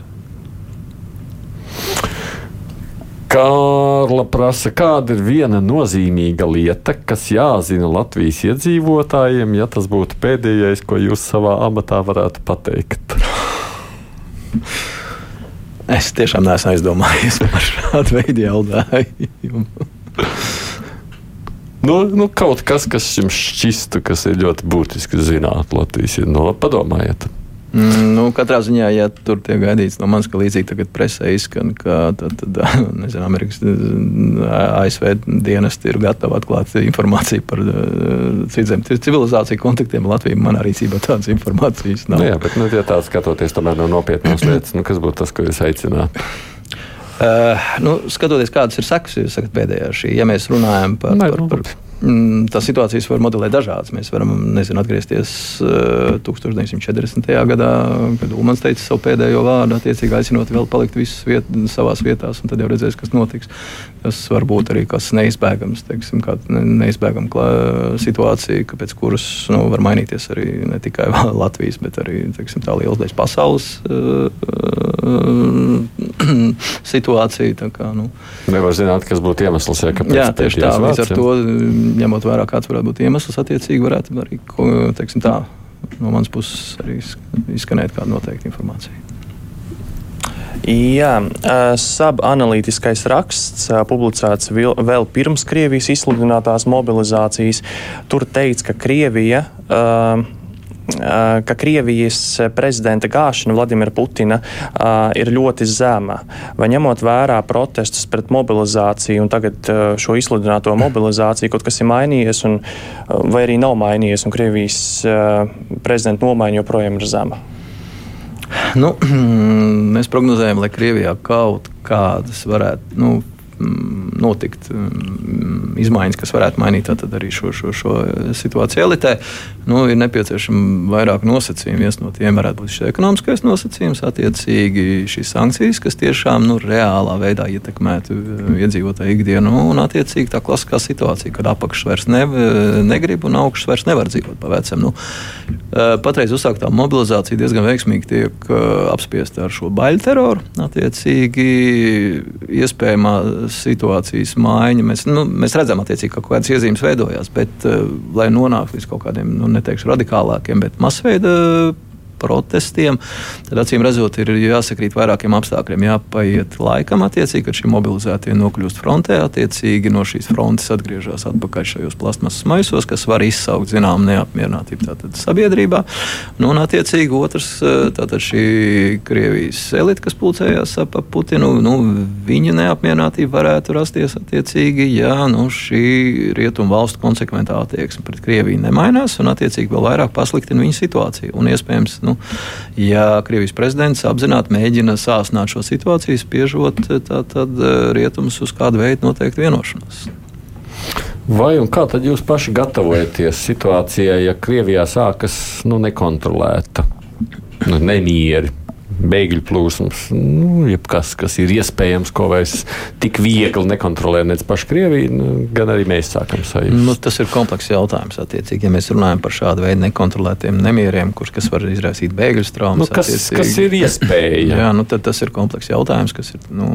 Kārla prasa, kāda ir viena nozīmīga lieta, kas jāzina Latvijas iedzīvotājiem, ja tas būtu pēdējais, ko jūs savā amatā varētu pateikt? Es tiešām neesmu aizdomājies par šādu veidu jautājumu. Nu, nu, kaut kas, kas jums šķistu, kas ir ļoti būtiski zināt Latvijas, no, padomājiet. Mm, nu, katrā ziņā, ja tur tiek gaidīts no manis, ka līdzīgi tagad presē izskan, ka tad, tad, (laughs) nezinu, Amerikas ASV dienesti ir gatavi atklāt informāciju par citiem civilizāciju kontaktiem. Latvija manā rīcībā tādas informācijas nav. Nu, jā, bet, nu, ja tā skatoties tomēr no nopietnas (clears throat) lietas, nu, kas būtu tas, ko jūs aicināt? Uh, nu, skatoties, kādas ir sekas, jūs sakat, pēdējā šī, ja mēs runājam par, Nē, par, par, Mm, tās situācijas var modelēt dažādas. Mēs varam nezinu, atgriezties uh, eh, 1940. gadā, kad Ulmans teica savu pēdējo vārdu, attiecīgi aicinot vēl palikt visus viet, savās vietās, un tad jau redzēs, kas notiks. Tas var būt arī kas neizbēgams, teiksim, neizbēgama situācija, pēc kuras nu, var mainīties arī ne tikai (laughs) Latvijas, bet arī teiksim, tā liela daļa pasaules uh, uh, (clears throat) situācija. Kā, nu. Nevar zināt, kas būtu iemesls, ja kāpēc. Jā, tieši tā. Līdz ar to ņemot vērā, kāds varētu būt iemesls, attiecīgi varētu arī teiksim, tā, no manas puses arī izskanēt kāda noteikta informācija. Jā, SAB analītiskais raksts publicēts vēl pirms Krievijas izsludinātās mobilizācijas. Tur teikts, ka Krievija uh, ka Krievijas prezidenta gāšana Vladimira Putina ir ļoti zema. Vai ņemot vērā protestus pret mobilizāciju un tagad šo izsludināto mobilizāciju, kaut kas ir mainījies, un, vai arī nav mainījies, un Krievijas prezidenta nomaiņa joprojām ir zema? Nu, (clears throat) mēs prognozējam, lai Krievijā kaut kādas varētu. Nu, Mm, notikt mm, izmaiņas, kas varētu mainīt arī šo, šo, šo situāciju elitē. Nu, ir nepieciešama vairāk nosacījumu. Viens no tiem varētu būt šis ekonomiskais nosacījums, attiecīgi šīs sankcijas, kas tiešām nu, reālā veidā ietekmētu uh, iedzīvotāju ikdienu. Un, attiecīgi, tā klasiskā situācija, kad apakšs vairs ne, negrib un augšs vairs nevar dzīvot pa vecam. Nu, uh, patreiz uzsāktā mobilizācija diezgan veiksmīgi tiek apspiesta ar šo baļu teroru. Attiecīgi, iespējamā situācijas maiņa. Mēs, nu, mēs redzam, attiecīgi, ka kaut kādas iezīmes veidojās, bet, lai nonāktu līdz kaut kādiem, nu, neteikšu radikālākiem, bet masveida protestiem, tad acīm redzot, ir jāsakrīt vairākiem apstākļiem. Jāpaiet laikam, attiecīgi, kad šie mobilizētie nokļūst frontē, attiecīgi no šīs frontes atgriežas atpakaļ šajos plasmasas maisos, kas var izsaukt zināmu neapmierinātību sabiedrībā. Nu, un, attiecīgi, otrs, tātad šī Krievijas elite, kas pulcējās ap Putinu, nu, viņa neapmierinātība varētu rasties attiecīgi, ja nu, šī rietumu valstu konsekventā attieksme pret Krieviju nemainās un, attiecīgi, vēl vairāk pasliktina viņa situāciju. Un, iespējams, nu, ja Krievijas prezidents apzināti mēģina sāsnāt šo situāciju, spiežot tā, tad rietumus uz kādu veidu noteikti vienošanos. Vai un kā tad jūs paši gatavojaties situācijai, ja Krievijā sākas nu, nekontrolēta nu, nemieri? Bēgļu plūsmas, nu, jebkas, kas ir iespējams, ko vairs tik viegli nekontrolē nec paši Krievija, nu, gan arī mēs sākam sajust. Nu, tas ir komplekss jautājums. Attiecīgi, ja mēs runājam par šādu veidu nekontrolētiem nemieriem, kurš kas var izraisīt bēgļu traumas, nu, kas, kas ir iespēja? jā, nu, tas ir komplekss jautājums, kas ir nu,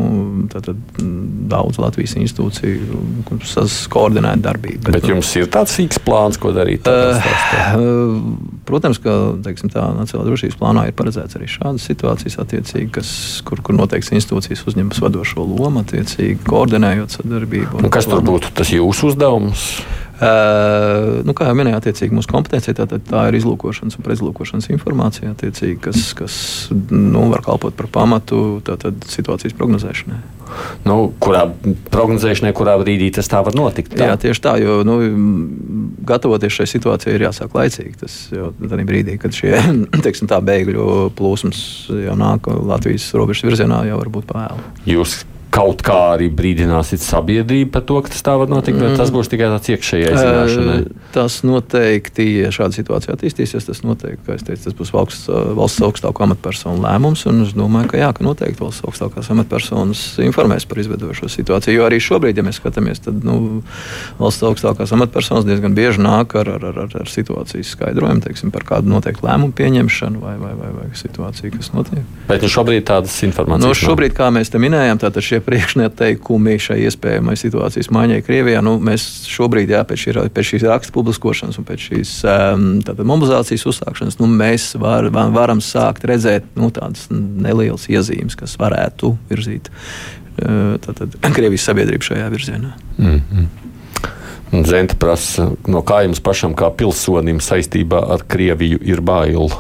tad, tad daudz Latvijas institūciju, kuras koordinē darbību. Bet, bet jums ir tāds sīks plāns, ko darīt? Uh, protams, ka teiksim, tā Nacionālā drošības plānā ir paredzēts arī šādas situācijas situācijas, kas, kur, kur noteikts institūcijas uzņemas vadošo lomu, attiecīgi koordinējot sadarbību. Un, un kas tur būtu tas jūsu uzdevums? Uh, nu, kā jau minēju, attiecīgi mūsu kompetencija tā, tā ir izlūkošanas un pretizlūkošanas informācija, kas, kas nu, var kalpot par pamatu tātad, situācijas prognozēšanai. Nu, kurā prognozēšanai, kurā brīdī tas tā var notikt? Tā? Jā, tieši tā, jo nu, gatavoties šai situācijai ir jāsāk laicīgi. Tas jau tādā brīdī, kad šie (clears throat) teiksim, tā, bēgļu plūsmas jau nāk Latvijas robežas virzienā, jau var būt pāri. Jūs kaut kā arī brīdināsit sabiedrību par to, ka tas tā var notikt, vai tas būs tikai tāds iekšējais zināšanai? Tas noteikti, ja šāda situācija attīstīsies, tas noteikti, kā es teicu, tas būs valsts, valsts augstāko amatpersonu lēmums, un es domāju, ka jā, ka noteikti valsts augstākās amatpersonas informēs par izveidošo situāciju, jo arī šobrīd, ja mēs skatāmies, tad nu, valsts augstākās amatpersonas diezgan bieži nāk ar, ar, ar, ar situācijas skaidrojumu, teiksim, par kādu noteiktu lēmumu pieņemšanu vai, vai, vai, vai situāciju, kas notiek. Bet nu šobrīd tādas informācijas nu, šobrīd, kā mēs te minējām, tātad šie priekšnoteikumi šai iespējamai situācijas maiņai Krievijā. Nu, mēs šobrīd, jā, pēc, šī, pēc šīs raksta publiskošanas un pēc šīs tātad, mobilizācijas uzsākšanas, nu, mēs var, varam sākt redzēt nu, tādas nelielas iezīmes, kas varētu virzīt uh, tātad, (clears throat) Krievijas sabiedrību šajā virzienā. Mm -hmm. Zenta prasa, no kā jums pašam, kā pilsonim, saistībā ar Krieviju ir bail?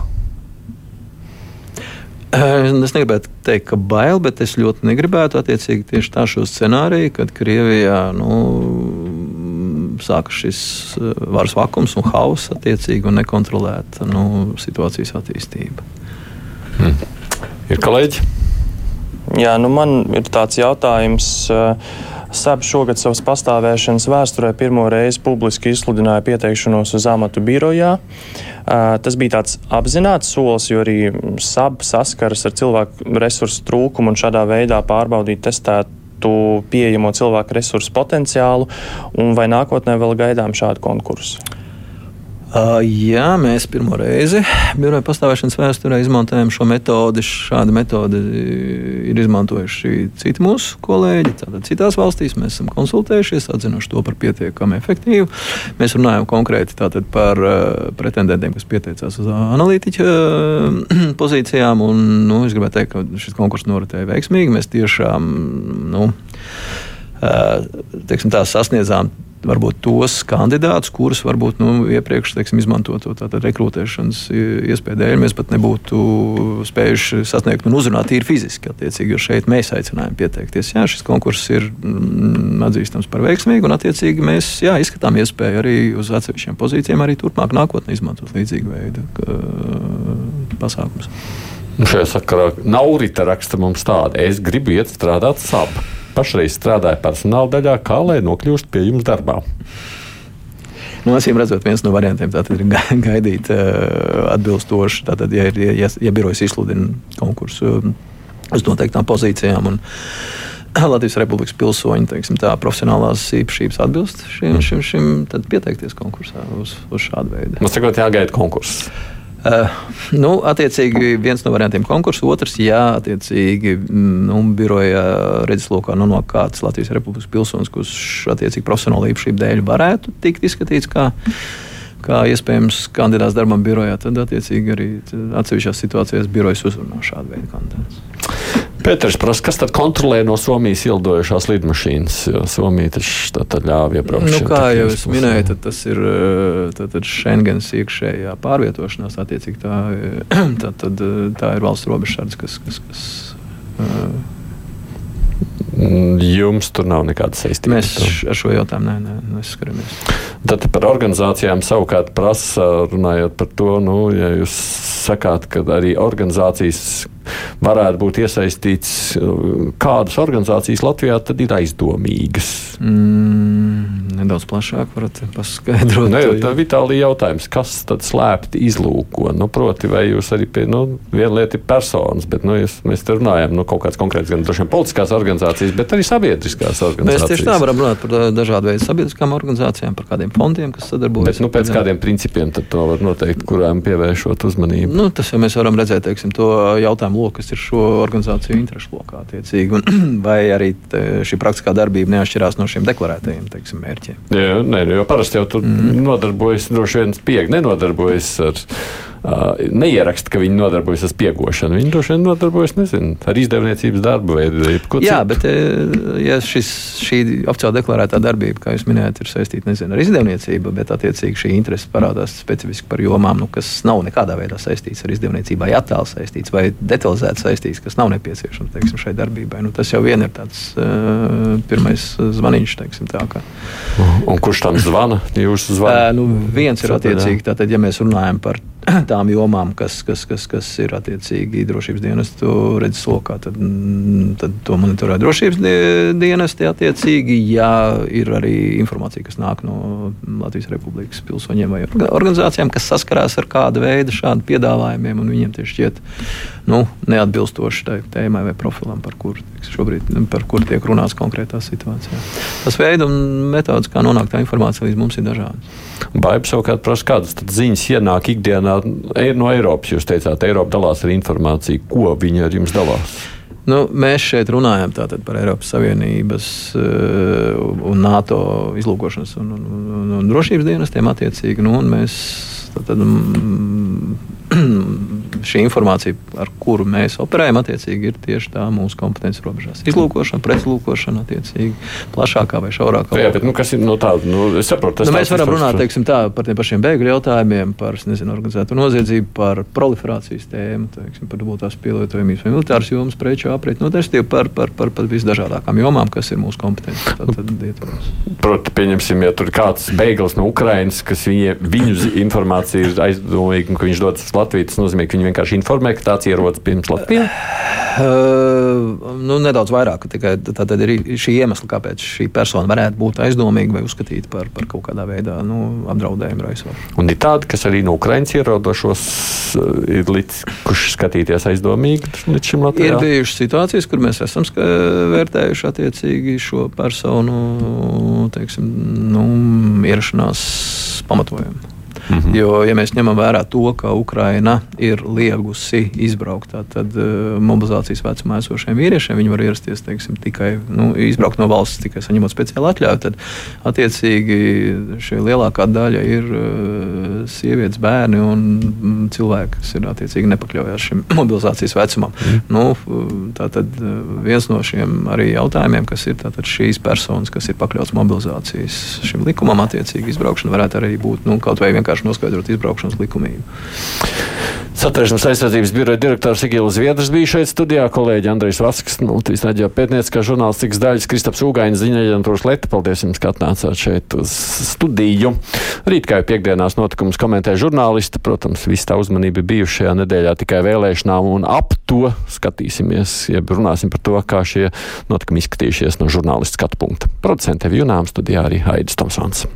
Es negribētu teikt, ka bail, bet es ļoti negribētu attiecīgi tieši tā šo scenāriju, kad Krievijā nu, sākas šis varas vakums un hauss attiecīgi un nekontrolēta nu, situācijas attīstība. Hmm. Ir kolēģi? Jā, nu man ir tāds jautājums. SAP šogad savas pastāvēšanas vēsturē pirmo reizi publiski izsludināja pieteikšanos uz amatu birojā. Tas bija tāds apzināts solis, jo arī SAB saskaras ar cilvēku resursu trūkumu un šādā veidā pārbaudīt, testēt pieejamo cilvēku resursu potenciālu, un vai nākotnē vēl gaidām šādu konkursu? Jā, mēs pirmo reizi biroja pastāvēšanas vēsturē izmantojam šo metodi. Šādu metodi ir izmantojuši citi mūsu kolēģi. Tātad citās valstīs mēs esam konsultējušies, atzinuši to par pietiekami efektīvu. Mēs runājam konkrēti par pretendentiem, kas pieteicās uz analītiķa (clears throat) pozīcijām. Un, nu, es gribētu teikt, ka šis konkurss noritēja veiksmīgi. Mēs tiešām nu, teiksim, tā, sasniedzām varbūt tos kandidātus, kurus varbūt nu, iepriekš teiksim, izmantot to rekrutēšanas iespēju dēļ, mēs pat nebūtu spējuši sasniegt un uzrunāt tīri fiziski. Attiecīgi, jo šeit mēs aicinājām pieteikties. Jā, šis konkurss ir mm, atzīstams par veiksmīgu, un attiecīgi mēs jā, izskatām iespēju arī uz atsevišķiem pozīcijiem arī turpmāk nākotnē izmantot līdzīgu veidu pasākumus. Šajā sakarā nav rīta raksta mums tāda, es gribu iet strādāt sabu pašreiz strādāja personāla daļā, kā lai nokļūst pie jums darbā? Nu, Acīm redzot, viens no variantiem ir (laughs) gaidīt uh, atbilstoši, tātad, ja, ja, ja, ja birojas izsludina konkursu um, uz noteiktām pozīcijām. Un, (clears throat) Latvijas Republikas pilsoņi, teiksim, tā profesionālās īpašības atbilst šim, šim, šim tad pieteikties konkursā uz, uz šādu veidu. Mums tagad jāgaida konkurss. Uh, nu, attiecīgi, viens no variantiem - konkurss, otrs, ja attiecīgi mm, nu, biroja redzeslokā nonāk kāds Latvijas Republikas pilsonis, kurš attiecīgi profesionāla īpašība dēļ varētu tikt izskatīts kā, kā iespējams kandidāts darbam birojā, tad attiecīgi arī atsevišķās situācijās birojas uzrunā šādu veidu kandidātus. Pēters prasa, kas tad kontrolē no Somijas ildojušās lidmašīnas? Jo Somija taču tā, tā ļāva iebraukt. Nu, kā jau es minēju, tad tas ir tad, tad Schengens iekšējā pārvietošanās. Attiecīgi tā, (clears throat) tā, tad, tā ir valsts robežsardze, kas. kas, kas Jums tur nav nekādas saistības. Mēs ar šo jautājumu ne, ne, nesaskaramies. Tad par organizācijām savukārt prasa, runājot par to, nu, ja jūs sakāt, ka arī organizācijas varētu būt iesaistīts, kādas organizācijas Latvijā tad ir aizdomīgas? Mm, nedaudz plašāk varat paskaidrot. Ne, tā ir vitālija jautājums, kas tad slēpti izlūko? Nu, proti, vai jūs arī pie, nu, viena lieta ir personas, bet, nu, jūs, mēs te runājam, nu, kaut kāds konkrēts, gan droši vien politiskās organizācijas, bet arī sabiedriskās organizācijas. Mēs tieši tā varam runāt par dažādu veidu sabiedriskām organizācijām, par kādiem fondiem, kas sadarbojas. Bet, nu, pēc kādiem principiem to var noteikt, kurām pievēršot uzmanību? Nu, tas jau mēs varam redzēt, teiksim, to jautājumu loku, kas ir šo organizāciju interešu lokā attiecīgi, un (clears throat) vai arī šī praktiskā darbība neatšķirās no šiem deklarētajiem teiksim, mērķiem. Jā, nē, jo parasti jau tur mm. nodarbojas droši vien spiegi, nenodarbojas ar neieraksta, ka viņi nodarbojas ar spiegošanu. Viņi droši vien nodarbojas nezinu, ar izdevniecības darbu vai ko citu. Jā, bet ja šis, šī oficiāli deklarētā darbība, kā jūs minējāt, ir saistīta nezinu, ar izdevniecību, bet attiecīgi šī interese parādās specifiski par jomām, nu, kas nav nekādā veidā saistīts ar izdevniecību, vai attēlu saistīts, vai detalizēti saistīts, kas nav nepieciešams teiksim, šai darbībai. Nu, tas jau vien ir tāds uh, pirmais zvaniņš. Teiksim, tā, ka... Un kurš tam zvana? Jūs zvanāt? Uh, nu, viens ir attiecīgi, tātad, ja mēs runājam par (clears throat) tām jomām, kas, kas, kas, kas ir attiecīgi drošības dienestu redzes lokā, tad, mm, tad to monitorē drošības dienesti. Attiecīgi, ja ir arī informācija, kas nāk no Latvijas Republikas pilsoņiem vai organizācijām, kas saskarās ar kādu veidu šādu piedāvājumiem, un viņiem tieši šķiet nu, neatbilstoši tai tēmai vai profilam, par kuru šobrīd par kur tiek runāts konkrētā situācijā. Tas veids un metodas, kā nonākt tā informācija līdz mums, ir dažādas. Baiba savukārt prasa, kādas ziņas ienāk ikdienā no Eiropas. Jūs teicāt, Eiropa dalās ar informāciju. Ko viņi ar jums dalās? Nu, mēs šeit runājam par Eiropas Savienības uh, un NATO izlūkošanas un, un, un, un drošības dienestiem attiecīgi. Nu, mēs, tad, tad, mm, (clears throat) šī informācija, ar kuru mēs operējam, attiecīgi ir tieši tā mūsu kompetences robežās. Izlūkošana, pretizlūkošana, attiecīgi plašākā vai šaurākā. Jā, bet nu, kas ir no tāda? Nu, es saprotu, tas nu, mēs varam runāt teiksim, tā, par tiem pašiem bēgļu jautājumiem, par nezinu, organizēto noziedzību, par proliferācijas tēmu, teiksim, par dubultās pielietojumības vai militāras jomas preču apriti. Nu, tas ir par, par, par, par visdažādākām jomām, kas ir mūsu kompetences. Proti, pieņemsim, ja tur kāds bēglis no Ukrainas, kas viņa, viņu informācija ir aizdomīga, un ka viņš dodas uz Latviju, tas nozīmē, ka viņi vienkārši informē, ka tāds ierodas pirms Latvijas? Uh, nu, nedaudz vairāk. Tikai tā tad ir šī iemesla, kāpēc šī persona varētu būt aizdomīga vai uzskatīta par, par kaut kādā veidā nu, apdraudējumu raisot. Un ir tādi, kas arī no Ukraiņas ierodošos ir likuši skatīties aizdomīgi līdz šim Latvijā? Ir bijušas situācijas, kur mēs esam vērtējuši attiecīgi šo personu teiksim, nu, ierašanās pamatojumu. Mm -hmm. Jo, ja mēs ņemam vērā to, ka Ukraina ir liegusi izbraukt, tad uh, mobilizācijas vecumā esošiem vīriešiem viņi var ierasties teiksim, tikai nu, izbraukt no valsts tikai saņemot speciālu atļauju, tad attiecīgi šī lielākā daļa ir uh, sievietes, bērni un mm, cilvēki, kas ir attiecīgi nepakļaujās šim (clears throat) mobilizācijas vecumam. Mm. Nu, tā tad viens no šiem arī jautājumiem, kas ir šīs personas, kas ir pakļauts mobilizācijas šim likumam, attiecīgi izbraukšana varētu arī būt nu, kaut vai vienkārši vienkārši noskaidrot izbraukšanas likumību. Satversmes aizsardzības biroja direktors Igils Zviedrs bija šeit studijā, kolēģi Andrejs Vasks, Latvijas pētnieciskā žurnālistikas daļas Kristaps Ugainis, ziņaģentūras Leta. Paldies jums, ka atnācāt šeit uz studiju. Rīt kā jau piekdienās notikums komentē žurnālisti. Protams, viss tā uzmanība bijuši šajā nedēļā tikai vēlēšanām un ap to skatīsimies, ja runāsim par to, kā šie notikumi izskatījušies no žurnālistu skatu punkta. Producente Vjunām studijā arī Aidis Tomsons.